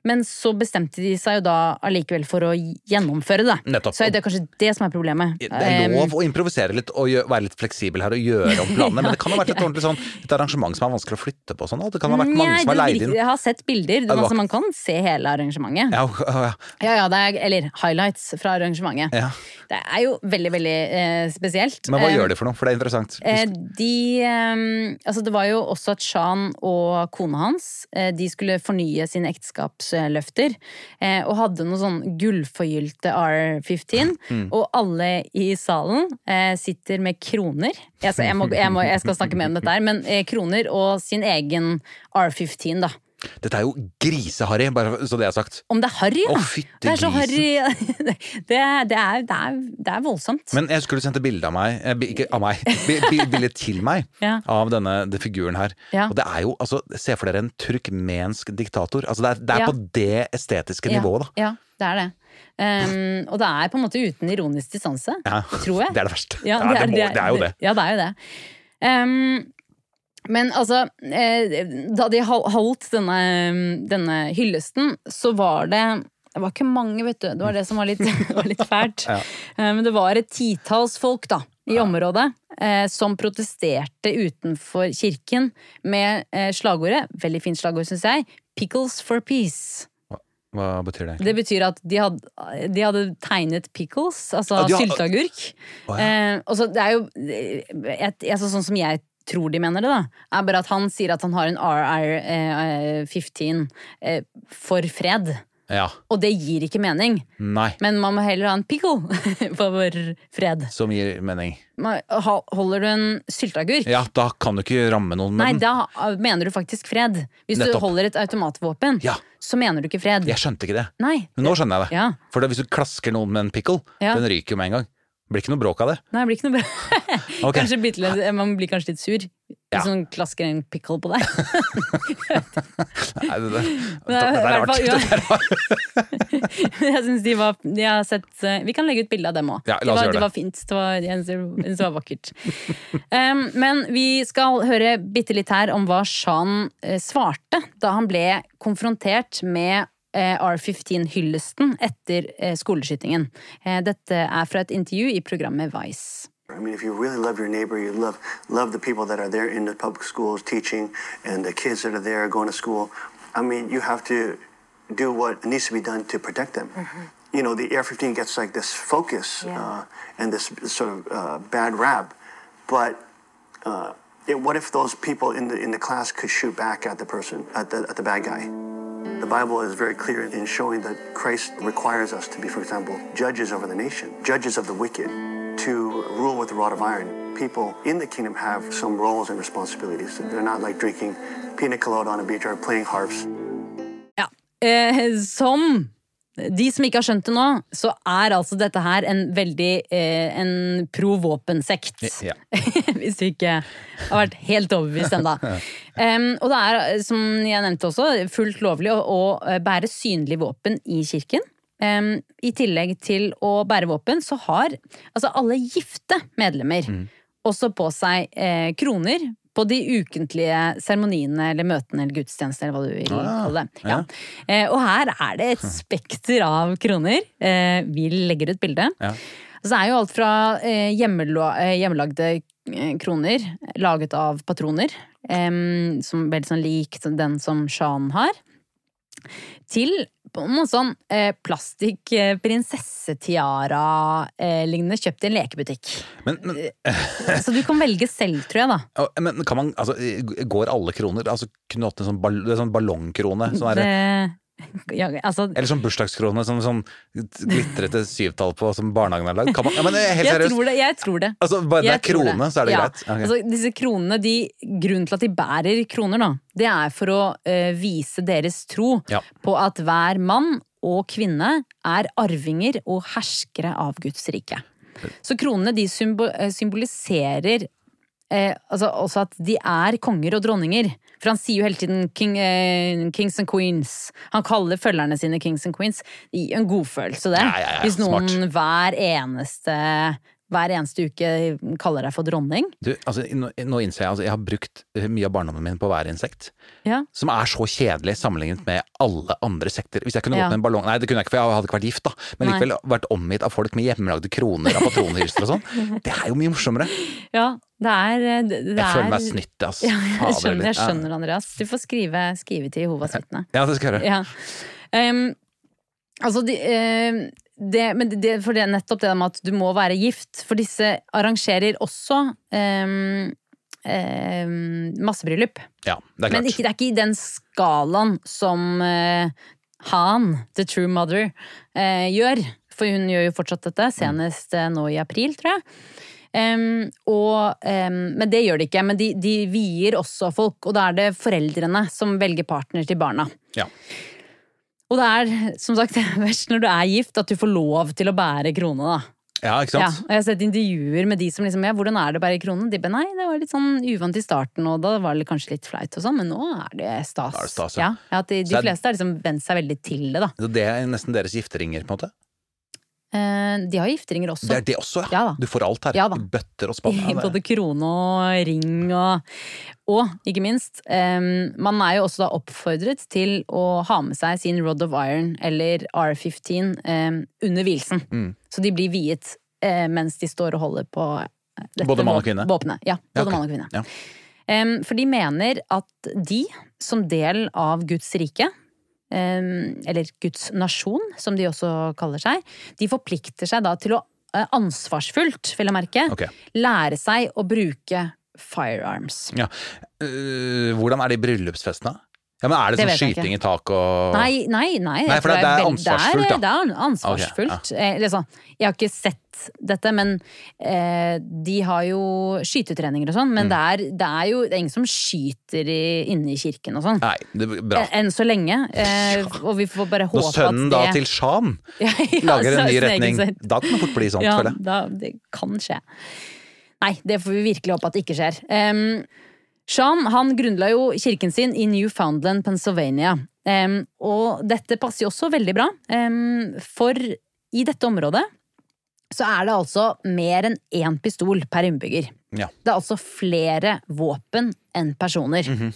Men så bestemte de seg jo da allikevel for å gjennomføre det. Nettopp. Så det er kanskje det som er problemet. Det er lov å improvisere litt og være litt fleksibel her og gjøre om planene, men det kan ha vært et ordentlig sånn et arrangement som er vanskelig å flytte på. Sånn, det kan ha vært mange Nei, som har leid inn. Jeg har sett bilder. det altså, man kan se hele arrangementet. Ja, ja, ja. Ja, ja, det er, eller highlights fra arrangementet. Ja. Det er jo veldig, veldig eh, spesielt. Men hva Eh, gjør de for noe? For det er interessant. Eh, de eh, Altså, det var jo også at Shan og kona hans eh, De skulle fornye sine ekteskapsløfter. Eh, og hadde noen sånn gullforgylte R15. Mm. Og alle i salen eh, sitter med kroner. Jeg, jeg, må, jeg, må, jeg skal snakke mer om dette her, men eh, kroner og sin egen R15, da. Dette er jo griseharry, bare så det er sagt. Om det er harry, ja. Å, det er så harry det, det, er, det, er, det, er, er voldsomt. Men jeg skulle sendt et bilde av meg, eh, ikke av meg, bi- bi- bilde til meg Ja. av denne det figuren her. Ja. Og det er jo, altså, se for dere en turkmensk diktator. Altså, det er, det er Ja. på det estetiske nivået, da. Ja, det er det. Um, og det er på en måte uten ironisk distanse, tror jeg. Det er det verste. Det er jo det. Ja, det er jo det. Um, men altså, eh, da de holdt denne, denne hyllesten, så var det det var ikke mange, vet du. Det var det som var litt, var litt fælt. Ja. Eh, Men det var et titalls folk da, i området eh, som protesterte utenfor kirken med eh, slagordet, veldig fint slagord syns jeg, 'Pickles for peace'. Hva betyr det? Det betyr at de hadde, de hadde tegnet pickles, altså Ja, sylteagurk. Oh, ja. Eh, og så det er jo et, altså, Sånn som jeg tror de mener det, da, er bare at han sier at han har en RR15 eh, for fred. Ja. Og det gir ikke mening. Nei. Men man må heller ha en pickle for fred. Som gir mening. Holder du en sylteagurk? Ja, da kan du ikke ramme noen med Nei, den. da mener du faktisk fred. Hvis Nettopp. du holder et automatvåpen, Ja. så mener du ikke fred. Jeg skjønte ikke det. Nei. Men nå skjønner jeg det. Ja. For da, hvis du klasker noen med en pickle, den ryker jo med en gang. Blir ikke noe bråk av det. Nei, det blir ikke noe bråk. okay. Litt, man blir kanskje litt sur Ja. noen klasker en pickle på deg. Nei, det, det, det er det rart. jeg synes de var de har sett, eh, Vi kan legge ut bilde av dem òg. Ja, det, var- det. var fint. Det var, jeg synes det- var vakkert. Um, men vi skal høre bitte litt her om hva Shan eh, svarte da han ble konfrontert med R15-hyllesten etter eh, skoleskytingen. Eh, dette er fra et intervju i programmet Vice. I mean, if you really love your neighbor, you love love the people that are there in the public schools teaching, and the kids that are there going to school. I mean, you have to do what needs to be done to protect them. You know, the Air-15 gets like this focus uh, and this sort of uh, bad rap, but uh, it, what if those people in the in the class could shoot back at the person at the at the bad guy? The Bible is very clear in showing that Christ requires us to be, for example, judges over the nation, judges of the wicked, to rule with a rod of iron. People in the kingdom have some roles and responsibilities. They're not like drinking pina colada on a beach or playing harps. Ja, eh, som de som ikke har skjønt det nå, så er altså dette her en veldig eh, en pro-våpensekt. Ja. Hvis du ikke har vært helt overbevist ennå. um, og det er, som jeg nevnte også, fullt lovlig å, å bære synlig våpen i kirken. Um, I tillegg til å bære våpen, så har altså alle gifte medlemmer også på seg eh, kroner på de ukentlige seremoniene eller møtene eller gudstjenestene, eller hva du vil Ah, kalle det. ja. Eh, og her er det et spekter av kroner. Eh, vi legger ut bilde. Ja. Så det er jo alt fra eh, hjemmelagde kroner laget av patroner, som veldig sånn lik den som Shan har, til på noen sånn eh, plastikk eh, prinsessetiara-lignende kjøpt i en lekebutikk. Men, men, Så du kan velge selv, tror jeg, da. Men kan man, altså, går alle kroner? Altså, kunne du hatt en sånn, ball, sånn ballongkrone? Sånn Det, ja, altså, eller sånn bursdagskrone, sånn, sånn glitrete syvtall på som barnehagen har lagd? Kan man, ja, men helt jeg seriøst. tror det. Jeg tror det. Altså, bare det er krone, det. så er det Ja. greit? Okay. Altså, disse kronene, de, Grunnen til at de bærer kroner, da, det er for å uh, vise deres tro Ja. på at hver mann og kvinne er arvinger og herskere av Guds rike. Så kronene de eh, symboliserer eh, altså også at de er konger og dronninger. For han sier jo hele tiden king, eh, kings and queens. Han kaller følgerne sine kings and queens. Det gir jo en godfølelse, det. Ja, ja, ja, Hvis noen smart. hver eneste hver eneste uke kaller deg for dronning. Du, altså, nå, nå innser jeg altså, jeg har brukt eh, mye av barndommen min på hver insekt. Ja. Som er så kjedelig sammenlignet med alle andre sekter. Hvis jeg kunne Ja. gått med en ballong Nei, det kunne jeg ikke, for jeg hadde ikke vært gift, da. Men Nei. likevel vært omgitt av folk med hjemmelagde kroner av patronhylster og sånn. Det er jo mye morsommere. Ja, det er det, det Jeg er, føler meg snytt, ass. Ja, jeg skjønner, jeg skjønner, Andreas. Du får skrive, skrive til Jehovas vitne. Ja, det skal jeg gjøre. Ja. Um, altså, de, ehm, det, men det, for det er nettopp det med at du må være gift, for disse arrangerer også um, massebryllup. Ja, det er Men klart. ikke, det er ikke i den skalaen som uh, Han, The True Mother, uh, gjør. For hun gjør jo fortsatt dette, senest uh, nå i april, tror jeg. Um, og, men det gjør de ikke. Men de, de vier også folk, og da er det foreldrene som velger partner til barna. Ja. Og det er som sagt verst når du er gift, at du får lov til å bære krone. da. ja, ikke Ja, sant? og jeg har sett intervjuer med de som liksom ja, hvordan er det å bære krone? De bare nei, det var litt sånn uvant i starten, og da var det kanskje litt flaut og sånn, men nå er det stas. Da er det stas, ja. ja. Ja, at de, de fleste har liksom vent seg veldig til det, da. Så det er nesten deres gifteringer, på en måte? Eh, de har gifteringer også. Det er det også, Ja da. Du får alt her. Ja bøtter og spann. Både krone og ring og Og ikke minst, um, man er jo også da oppfordret til å ha med seg sin Rod of Iron eller R15 um, under vielsen. Mm. Så de blir viet uh, mens de står og holder på eh, dette Både mann og kvinne? Våpenet. Ja, Ja, både ok. mann og kvinne. Ja. Um, for de mener at de, som del av Guds rike, eller Guds nasjon, som de også kaller seg, de forplikter seg da til å eh, ansvarsfullt, vil jeg merke, okay. lære seg å bruke firearms. Ja. Øh, hvordan er det i bryllupsfestene? Ja, men Er det, Det sånn skyting i tak og Nei, nei, nei. Nei, for det, det er ansvarsfullt, Det er, da. det er ansvarsfullt. Eh, Eller sånn, jeg har ikke sett dette, men eh, de har jo skytetreninger og sånn. Mm. Men det, er, det er jo det er ingen som skyter i, inne i kirken og sånn. Nei, det er bra. Eh, Enn så lenge. Eh, og vi får bare håpe at det Når sønnen da til Shan Ja, ja, lager en ny retning, da kan det fort bli sånn, Ja, føler jeg. da, det kan skje. Nei, det får vi virkelig håpe at det ikke skjer. Um, Sean han grunnla jo kirken sin i Newfoundland, Pennsylvania. Um, og dette passer jo også veldig bra, um, for i dette området så er det altså mer enn én pistol per innbygger. Ja. Det er altså flere våpen enn personer. Mhm.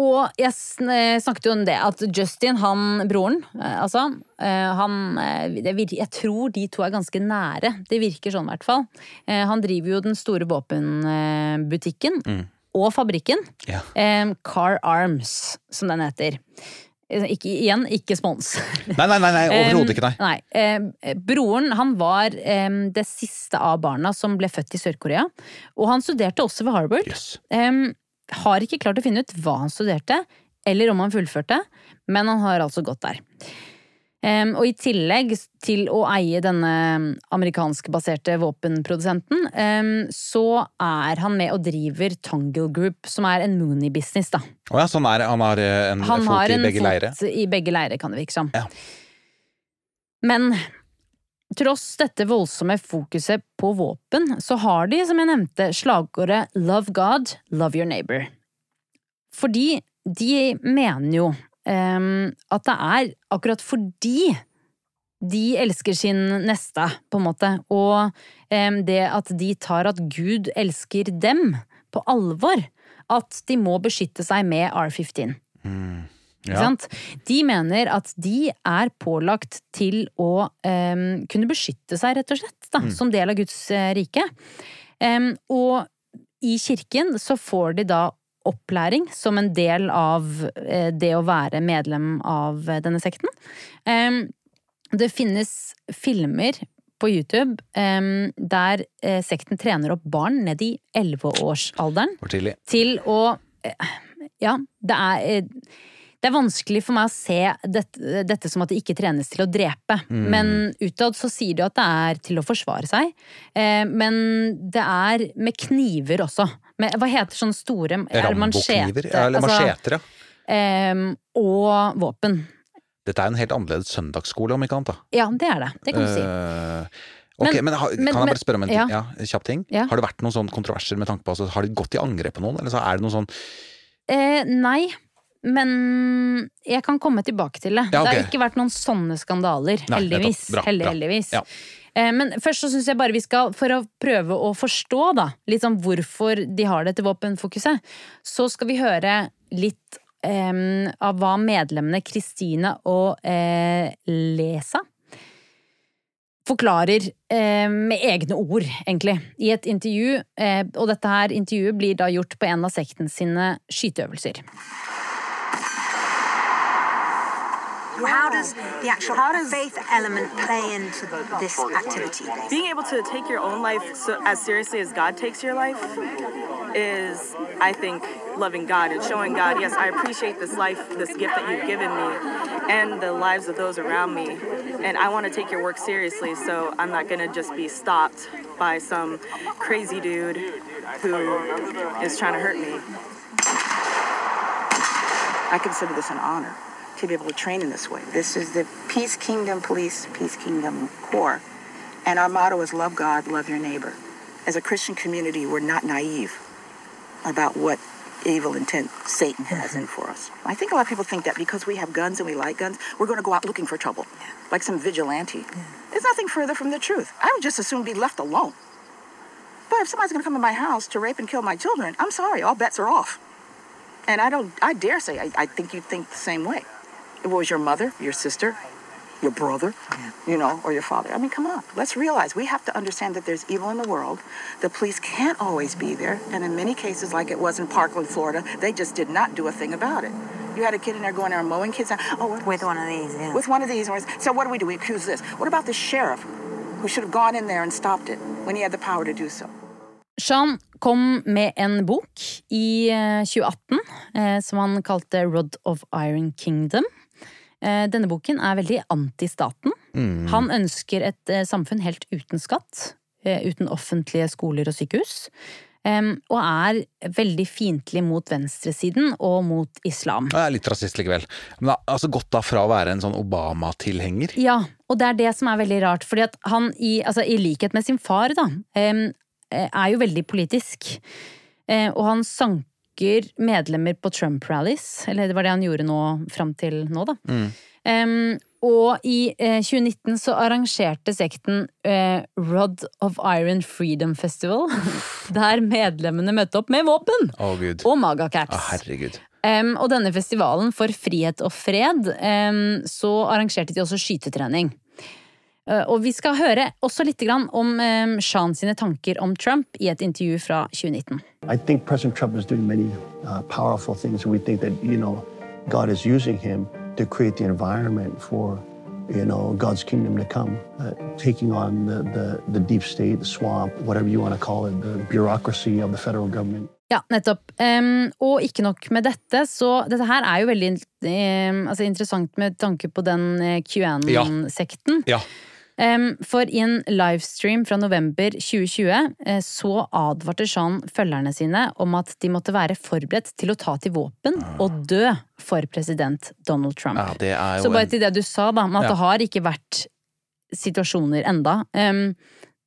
Og jeg eh, snakket jo om det, at Justin, han broren, eh, altså eh, Han Jeg tror de to er ganske nære. Det virker sånn, i hvert fall. Han driver jo den store våpenbutikken Mm. Og fabrikken. Ja. Eh, Car Arms, som den heter. Eh, Ikke, igjen, ikke spons. Nei, nei, nei, nei overhodet ikke, nei. Nei. Broren han var det siste av barna som ble født i Sør-Korea. Og han studerte også ved Harvard. Yes. Har ikke klart å finne ut hva han studerte, eller om han fullførte, men han har altså gått der. Em, og i tillegg til å eie denne amerikanskbaserte våpenprodusenten, um, så er han med og driver Tangle Group, som er en Mooney-business, da. Å ja, sånn er det. Han har eh, en Han fot har i Han begge leire. fot i begge leire, kan det virke som. Ja. Men tross dette voldsomme fokuset på våpen, så har de, som jeg nevnte, slagordet Love God, love your neighbor. Fordi de mener jo at det er akkurat fordi de elsker sin neste, på en måte, og det at de tar at Gud elsker dem, på alvor at de må beskytte seg med R15. Mm. Ja. De mener at de er pålagt til å um, kunne beskytte seg, rett og slett, da, som del av Guds eh, rike. Um, og i kirken så får de da opplæring som en del av eh, det å være medlem av eh, denne sekten. Det finnes filmer på YouTube der eh, sekten trener opp barn ned i 11-årsalderen For tidlig. til å Ja, det er det er vanskelig for meg å se dette, dette som at det ikke trenes til å drepe. Men utad så sier de at det er til å forsvare seg. Eh, men det er med kniver også. Med, hva heter sånne store er Rambokniver? Ja, eller Altså, macheter, ja. em, og våpen. Dette er en helt annerledes søndagsskole, om ikke annet. da. Ja, det er det. Det kan du si. Uh, ok, Men- men, Kan jeg bare spørre om en ting? ja. Ja, kjapp ting? Ja. Har det vært noen sånne kontroverser med tanke på altså, Har de gått i angrep på noen? Eller så er det noe sånn Eh, nei, men jeg kan komme tilbake til det. Ja, Det har ikke vært noen sånne skandaler, Nei, heldigvis. Bra, Heldig, bra. Eh, Men først så syns jeg bare vi skal, for å prøve å forstå da, litt sånn hvorfor de har dette våpenfokuset, så skal vi høre litt em, av hva medlemmene Kristine og eh, Lesa forklarer eh, med egne ord, egentlig, i et intervju. Eh, og dette her intervjuet blir da gjort på en av sekten sine skyteøvelser. How does the actual faith element play into this activity? being able to take your own life so, as seriously as God takes your life is, I think, loving God and showing God, yes, I appreciate this life, this gift that you've given me, and the lives of those around me. And I want to take your work seriously, so I'm not going to just be stopped by some crazy dude who is trying to hurt me. I consider this an honor to be able to train in this way. This is the Peace Kingdom Police, Peace Kingdom Corps. And our motto is love God, love your neighbor. As a Christian community, we're not naive about what evil intent Satan has in for us. I think a lot of people think that because we have guns and we like guns, we're going to go out looking for trouble, like some vigilante. There's nothing further from the truth. I would just as soon be left alone. But if somebody's going to come in my house to rape and kill my children, I'm sorry, all bets are off. And I don't, I dare say, I, I think you think the same way. It was your mother, your sister, your brother, you know, or your father. I mean, come on. Let's realize we have to understand that there's evil in the world. The police can't always be there. And in many cases, like it was in Parkland, Florida, they just did not do a thing about it. You had a kid in there going there mowing kids down. Oh, With one of these, yeah. with one of these. So what do we do? We accuse this. What about the sheriff who should have gone in there and stopped it when he had the power to do so? Sean kom med en bok i eh, 2018 eh, som han kalte Rod of Iron Kingdom. Eh, Denne boken er veldig anti-staten. Han ønsker et eh, samfunn helt uten skatt, eh, uten offentlige skoler og sykehus. Og er veldig fiendtlig mot venstresiden og mot islam. Jeg er litt rasist likevel. Men altså gått da fra å være en sånn Obama-tilhenger Ja, og det er det som er veldig rart, fordi at han i, altså, i likhet med sin far, da, er jo veldig politisk. Og han sanker medlemmer på Trump-rallies, eller det var det han gjorde nå fram til nå, da. Em, og i eh, 2019 så arrangerte sekten eh, Rod of Iron Freedom Festival, der medlemmene møtte opp med våpen! oh. Og magacaps. Oh, um, og denne festivalen for frihet og fred, um, så arrangerte de også skytetrening. Eh, og vi skal høre også litt om um, Sean sine tanker om Trump i et intervju fra 2019. I think President Trump is doing many uh, you know God's kingdom to come, uh, taking on the, the the deep state, the swamp, whatever you want to call it, the bureaucracy of the federal government. Ja, nettopp. Um, og ikke nok med dette, så dette her er jo veldig um, altså interessant med tanke på den eh, QAnon-sekten. Ja. Em, for i en livestream fra november 2020 uh, så advarte Sean følgerne sine om at de måtte være forberedt til å ta til våpen og dø for president Donald Trump. ja, Så bare til det du sa, da, med at Ja. det har ikke vært situasjoner enda.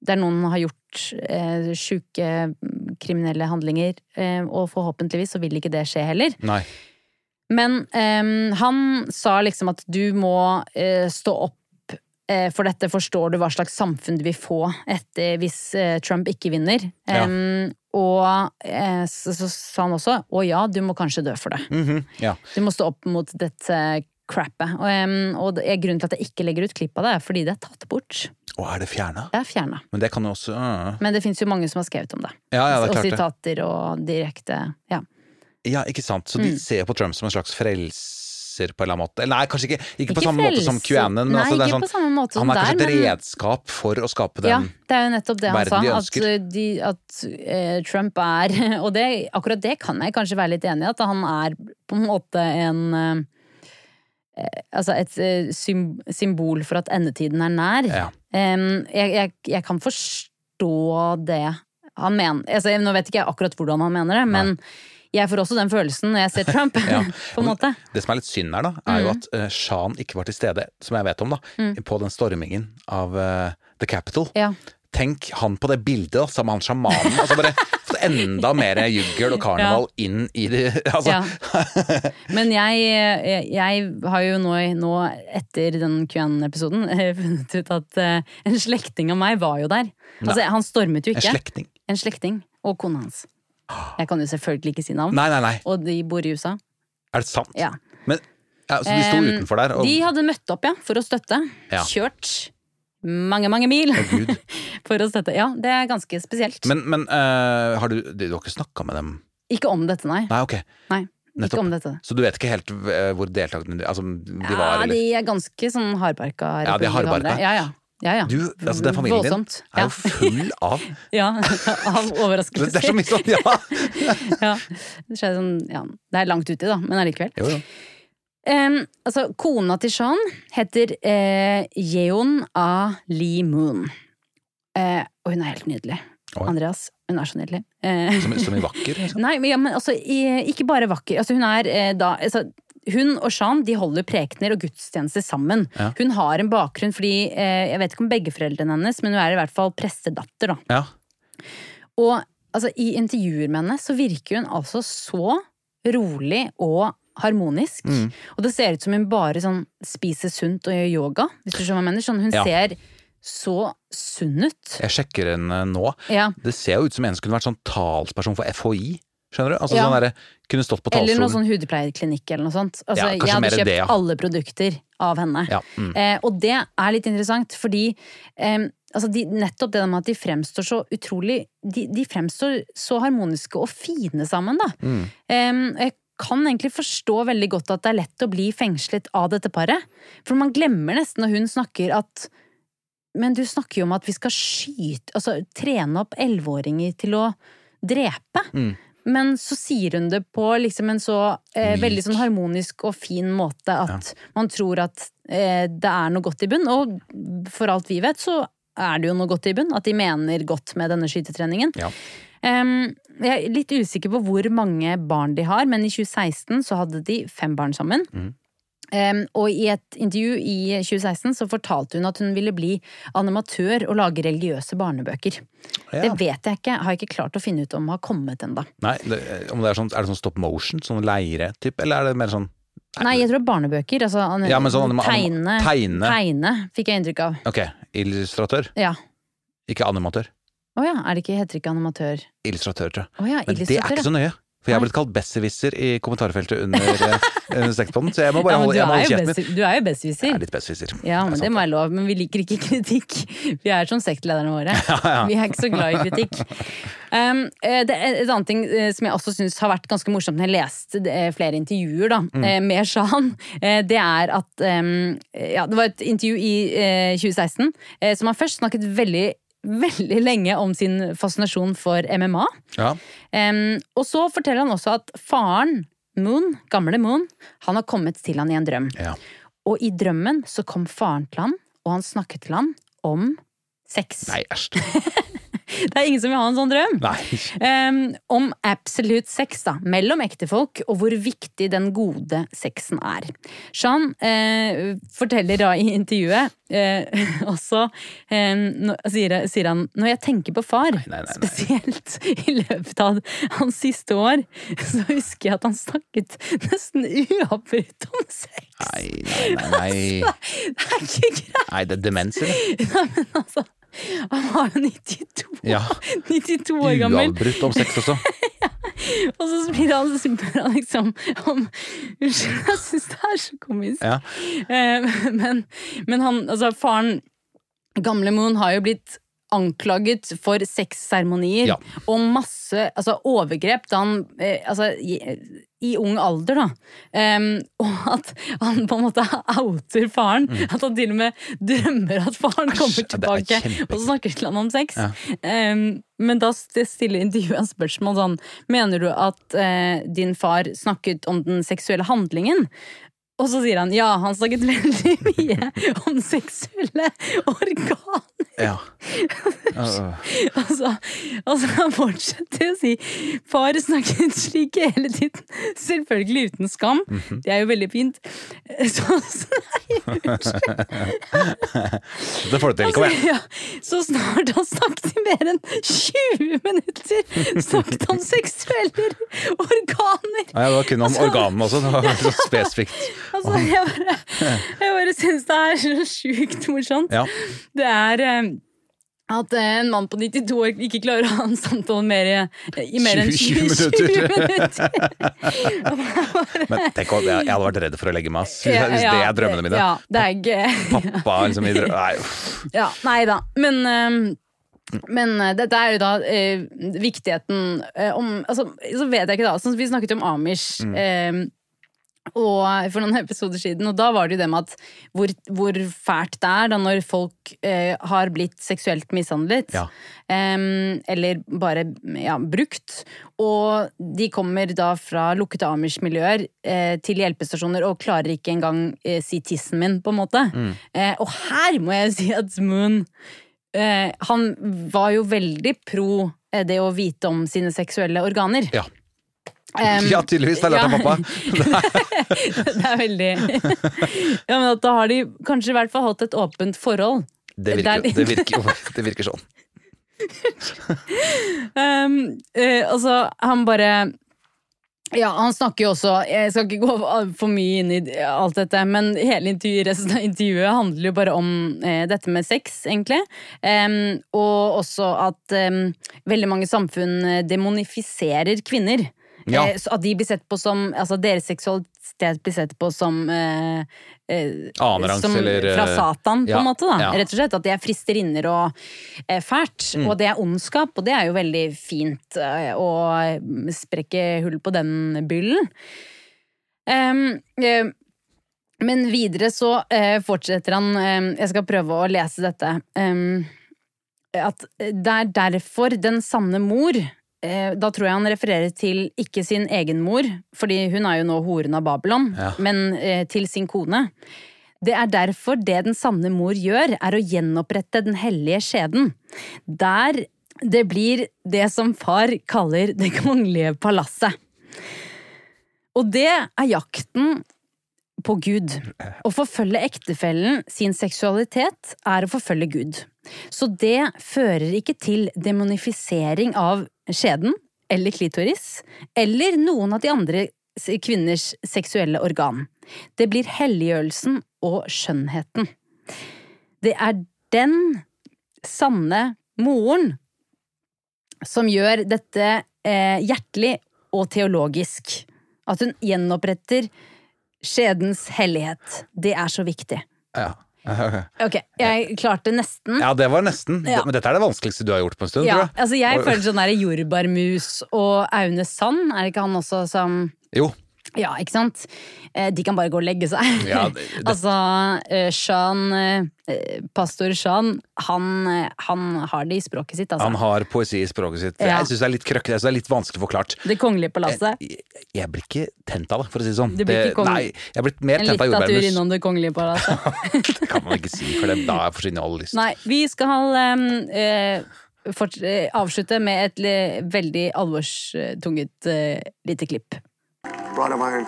der noen har gjort eh, sjuke kriminelle handlinger, eh, og forhåpentligvis så vil ikke det skje heller. Nei. Men em, han sa liksom at du må eh, stå opp eh, for dette forstår du hva slags samfunn du vil få etter hvis eh, Trump ikke vinner. Ja. Em, og så, så sa han også å ja, du må kanskje dø for det. Mhm, ja. Du må stå opp mot dette crappet. Og, um, og det, grunnen til at jeg ikke legger ut klipp av det, er fordi det er tatt bort. Og er det fjerna? Det er fjerna. Men det kan jo også uh. Men det fins jo mange som har skrevet om det. Ja, ja, det er og klart det. sitater og direkte Ja. Ja, ikke sant. Så de Mm. ser på Trump som en slags frelser på en eller annen måte. Nei, kanskje ikke, ikke, på samme samme måte som. QAnon. Men Nei, altså, er ikke sånn, på samme måte som han er kanskje der, et men- redskap for å skape den verden de Ja, det er jo nettopp det han sa. de At, uh, de, at eh, Trump er Og det, akkurat det kan jeg kanskje være litt enig i, at han er på en måte en eh, Altså et eh, symbol for at endetiden er nær. Ja. Jeg, jeg, jeg kan forstå det han mener. Altså, nå vet ikke jeg akkurat hvordan han mener det, men jeg får også den følelsen når jeg ser Trump. Ja. på en måte. Det som er litt synd her, da, er jo Mm. at uh, Shan ikke var til stede, som jeg vet om, da, Mm. på den stormingen av uh, The Capital. Ja. Tenk han på det bildet, da, med han sjamanen. Altså bare fått enda mer juggel og karneval inn i det Altså. Ja. Men jeg, jeg, jeg har jo nå, nå etter den QN-episoden funnet ut at eh, en slektning av meg var jo der. Altså, han stormet jo En ikke. En slektning. Og kona hans. Jeg kan jo selvfølgelig ikke si navn. Nei, nei, nei. Og de bor i USA. Er det sant? Ja. Men, ja, så de sto utenfor der? Og, De hadde møtt opp, ja, for å støtte. Ja. Kjørt mange, mange mil Oh, for å støtte. Ja, det er ganske spesielt. Men, men uh, har du, du har ikke snakka med dem? Ikke om dette, nei. Nei, ok. Nei, Nettopp. ikke om dette. Så du vet ikke helt eh, hvor deltakerne altså, de var, ja, de er ganske sånn hardbarka. Ja, de er hardbarka. Ja, ja. ja, ja. Du, altså den familien Voldsomt. din er jo full av Ja, av overraskelser. Det er så mye sånn, ja! ja. Det, sånn, ja. det er langt uti, da, men allikevel. Jo, jo. Em, altså, kona til Sean heter uh, Yeon A. Lee Moon. Uh, og hun er helt nydelig. Oi. Andreas, hun er så nydelig. Uh, Som, som i vakker? Liksom. Nei, men, ja, men altså, i- ikke bare vakker. Altså, hun er uh, da altså, Hun og Sean de holder prekener og gudstjenester sammen. Ja. Hun har en bakgrunn fordi Jeg vet ikke om begge foreldrene hennes, men hun er i hvert fall prestedatter. da. Ja. Og altså, i intervjuer med henne så virker hun altså så rolig og harmonisk. Mm. Og det ser ut som hun bare sånn spiser sunt og gjør yoga. Hvis du skjønner hva jeg mener. Sånn, hun Ja. ser så sunn ut. Jeg sjekker henne nå. Ja. Det ser jo ut som en som kunne vært sånn talsperson for FHI. Skjønner du? Altså Ja. sånn der, Kunne stått på Eller noe sånn hudpleieklinikk eller noe sånt. Altså, Ja, jeg hadde kjøpt det, ja. alle produkter av henne. Ja, mm. Eh, og det er litt interessant, fordi eh, altså de, nettopp det med at de fremstår så utrolig De, de fremstår så harmoniske og fine sammen, da. Mm. Eh, jeg kan egentlig forstå veldig godt at det er lett å bli fengslet av dette paret. For man glemmer nesten når hun snakker at Men du snakker jo om at vi skal skyte Altså trene opp elleveåringer til å drepe. Mm. Men så sier hun det på liksom en så eh, veldig sånn harmonisk og fin måte at man tror at eh, det er noe godt i bunn. Og for alt vi vet, så er det jo noe godt i bunn. At de mener godt med denne skytetreningen. Ja. Em, jeg er litt usikker på hvor mange barn de har, men i 2016 så hadde de fem barn sammen. Mm. Um, og i et intervju i 2016 så fortalte hun at hun ville bli animatør og lage religiøse barnebøker. Det vet jeg ikke, har jeg ikke klart å finne ut om har kommet ennå. Er, sånn, er det sånn stop motion? Sånn leire-typ? Eller er det mer sånn Nei, jeg tror det er barnebøker. Altså, Ja, sånn tegne, tegne. tegne, fikk jeg inntrykk av. Ok, illustratør? Ja. Ikke animatør. Å ja, er det ikke, heter det ikke animatør? Illustratør, tror jeg. Oh ja, Men det er ikke så nøye. For jeg har blitt kalt besserwisser i kommentarfeltet under, eh, under så jeg må bare ja, holde, du, jeg må holde kjeften min. du er jo Jeg er litt besserwisser. Ja, men det må være lov. Men vi liker ikke kritikk. Vi er som sektlederne våre. Vi er ikke så glad i kritikk. Um, eh, det er et annet ting eh, som jeg også syns har vært ganske morsomt når jeg leste flere intervjuer da, Mm. med Shan, eh, det er at um, Ja, det var et intervju i uh, 2016 eh, som han først snakket veldig veldig lenge om sin fascinasjon for MMA. Ja. Um, og så forteller han også at faren, Moon, gamle Moon, han har kommet til han i en drøm. Ja. Og i drømmen så kom faren til han, og han snakket til han om sex. Nei, æsj. det er ingen som vil ha en sånn drøm. Em, om absolute sex da, mellom ektefolk, og hvor viktig den gode sexen er. Sean uh, forteller da i intervjuet uh, også um, nå- sier, sier han Når jeg tenker på far, nei, nei, nei. spesielt i løpet av hans siste år, så husker jeg at han snakket nesten uavbrutt om sex. Nei, nei, nei. Nei, Det er ikke greit! nei det er demens, eller? Nei, men altså, han var jo 92, Ja. 92 år gammel. Uavbrutt om sex også. Og så spør han, spør han liksom om Unnskyld, jeg syns det er så komisk. Ja. Eh, men, men han, altså faren Gamle Moon har jo blitt anklaget for sexseremonier Ja. og masse altså, overgrep da han eh, altså, i, i ung alder, da. Um, og at han på en måte outer faren. At han til og med drømmer at faren Asj, kommer er tilbake og så snakker til ham om sex. Ja. Um, men da stiller intervjuet spørsmål sånn Mener du at uh, din far snakket om den seksuelle handlingen? Og så sier han ja, han snakket veldig mye om seksuelle organer. Ja. Uh, Altså, altså han fortsetter å si far snakket slik hele tiden. Selvfølgelig uten skam. Mhm. Det er jo veldig fint. Så, så, nei, unnskyld. det får du til, kom igjen. Ja, så snart han snakket i mer enn 20 minutter, snakket han seksuelle organer. Ja, det var kun om organene også. Det var så spesifikt. Altså, jeg bare, jeg bare syns det er så sjukt morsomt. Ja. Det er eh, at eh, en mann på 92 år ikke klarer å ha en samtale mer, i- i mer enn 20 20, 20 minutter. Men tenk om jeg, jeg hadde vært redd for å legge meg, ass. Hvis, Ja, hvis det er drømmene mine. Ja, det er ikke Pappa liksom i drø... Nei. Ja, nei da. Men, ehm, men eh, dette er jo da viktigheten om altså, Så vet jeg ikke, da. Sånn vi snakket jo om Amish. Mm. ehm, og for noen episoder siden, og da var det jo det med at hvor, hvor fælt det er da når folk eh, har blitt seksuelt mishandlet. Ja. Em, eller bare ja, brukt. Og de kommer da fra lukkede Amish-miljøer eh, til hjelpestasjoner og klarer ikke engang eh, si tissen min, på en måte. Eh, og her må jeg si at Moon eh, Han var jo veldig pro eh, det å vite om sine seksuelle organer. Ja. Em, ja, tydeligvis. Det er lært av pappa. det er veldig Ja, men at da har de kanskje i hvert fall hatt et åpent forhold. Det virker, det virker, det virker sånn. Um, uh, altså, han bare ja, han snakker jo også Jeg skal ikke gå for mye inn i alt dette, men hele resten av intervjuet handler jo bare om eh, dette med sex, egentlig. Um, og også at um, veldig mange samfunn eh, demonifiserer kvinner. Ja. Eh, så at de blir sett på som Altså deres seksualitet blir sett på som eh, eh, Annenrangs, som eller, Fra eh, Satan, på ja, en måte. da ja. Rett og slett. At det er fristerinner og eh, fælt. Mm. Og det er ondskap, og det er jo veldig fint eh, å sprekke hull på den byllen. Um, eh, men videre så eh, fortsetter han em, Jeg skal prøve å lese dette. at det er derfor den sanne mor Da tror jeg han refererer til ikke sin egen mor, fordi hun er jo nå horen av Babylon, Ja. men eh, til sin kone. Det er derfor det den sanne mor gjør, er å gjenopprette den hellige skjeden. Der det blir det som far kaller det kongelige palasset. Og det er jakten på Gud. Å forfølge ektefellen sin seksualitet er å forfølge Gud. Så det fører ikke til demonifisering av skjeden eller klitoris, eller noen av de andre kvinners seksuelle organ. Det blir helliggjørelsen og skjønnheten. Det er den sanne moren som gjør dette eh, hjertelig og teologisk. At hun gjenoppretter skjedens hellighet. Det er så viktig. Ja. Ok, jeg klarte nesten. ja, det var nesten. Ja. Men dette er det vanskeligste du har gjort på en stund, Ja, tror jeg. altså jeg føler sånn der jordbærmus og Aune Sand, er det ikke han også som Jo. Ja, ikke sant? Eh, De kan bare gå og legge seg. Ja, det- det- altså, eh, Sean, eh, pastor Sean, han, han har det i språket sitt, altså. Han har poesi i språket sitt. Ja. Jeg syns det er litt krøkkete, det er litt vanskelig forklart. Det kongelige palasset. Jeg, jeg blir ikke tent av det, for å si det sånn. Du blir ikke kong- Nei, jeg blitt mer En tent av littatur jordbærmus. innom det kongelige palasset. Det kan man ikke si, for det, da forsvinner all lyst. Nei, vi skal ha uh, fort, eh, avslutte med et veldig alvorstunget uh, lite klipp. Rod of iron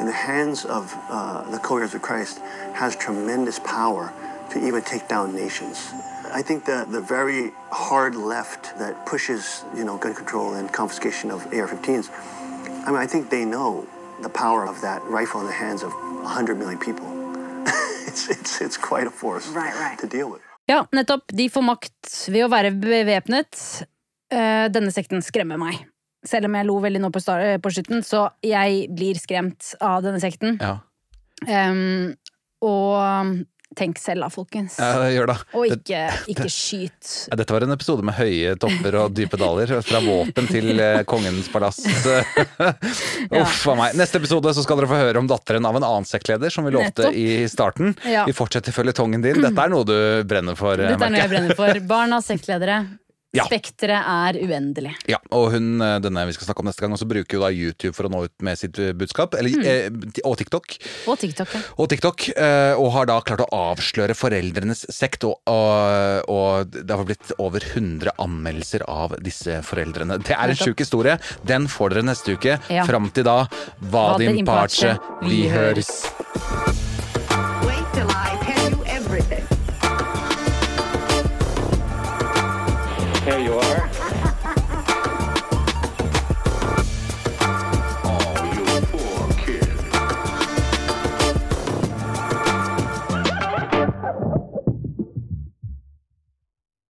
in the hands of uh, the courtiers of Christ has tremendous power to even take down nations. I think that the very hard left that pushes, you know, gun control and confiscation of AR-15s, I mean, I think they know the power of that rifle in the hands of 100 million people. it's, it's, it's quite a force Right, right. to deal with. Ja, nettopp. De får makt ved å være bevæpnet. Eh, denne sekten skremmer meg. Selv om jeg lo veldig nå på, start, på slutten, så jeg blir skremt av denne sekten. Ja, Um, og tenk selv da, folkens. ja gjør det. Og Det- ikke, ikke skyt. Ja, Dette var en episode med høye topper og dype daler. Fra våpen til eh, kongens palass. Uff a meg. Neste episode så skal dere få høre om datteren av en annen sektleder, som vi lovte Nettopp. i starten. Vi fortsetter føljetongen din. Dette er noe du brenner for, eh, Dette er noe jeg. brenner for. Barn av sektledere. Ja. Spekteret er uendelig. Ja, og hun, eh, denne vi skal snakke om neste gang, også bruker jo da YouTube for å nå ut med sitt eh, budskap. Eller, Mm. eh, og TikTok. Og TikTok. ja. Og TikTok, eh, og har da klart å avsløre foreldrenes sekt. Og, og, og det har blitt over 100 anmeldelser av disse foreldrene. Det er en sjuk historie. Den får dere neste uke. Ja. Fram til da, Vadim Parche pace, vi høres. There you are.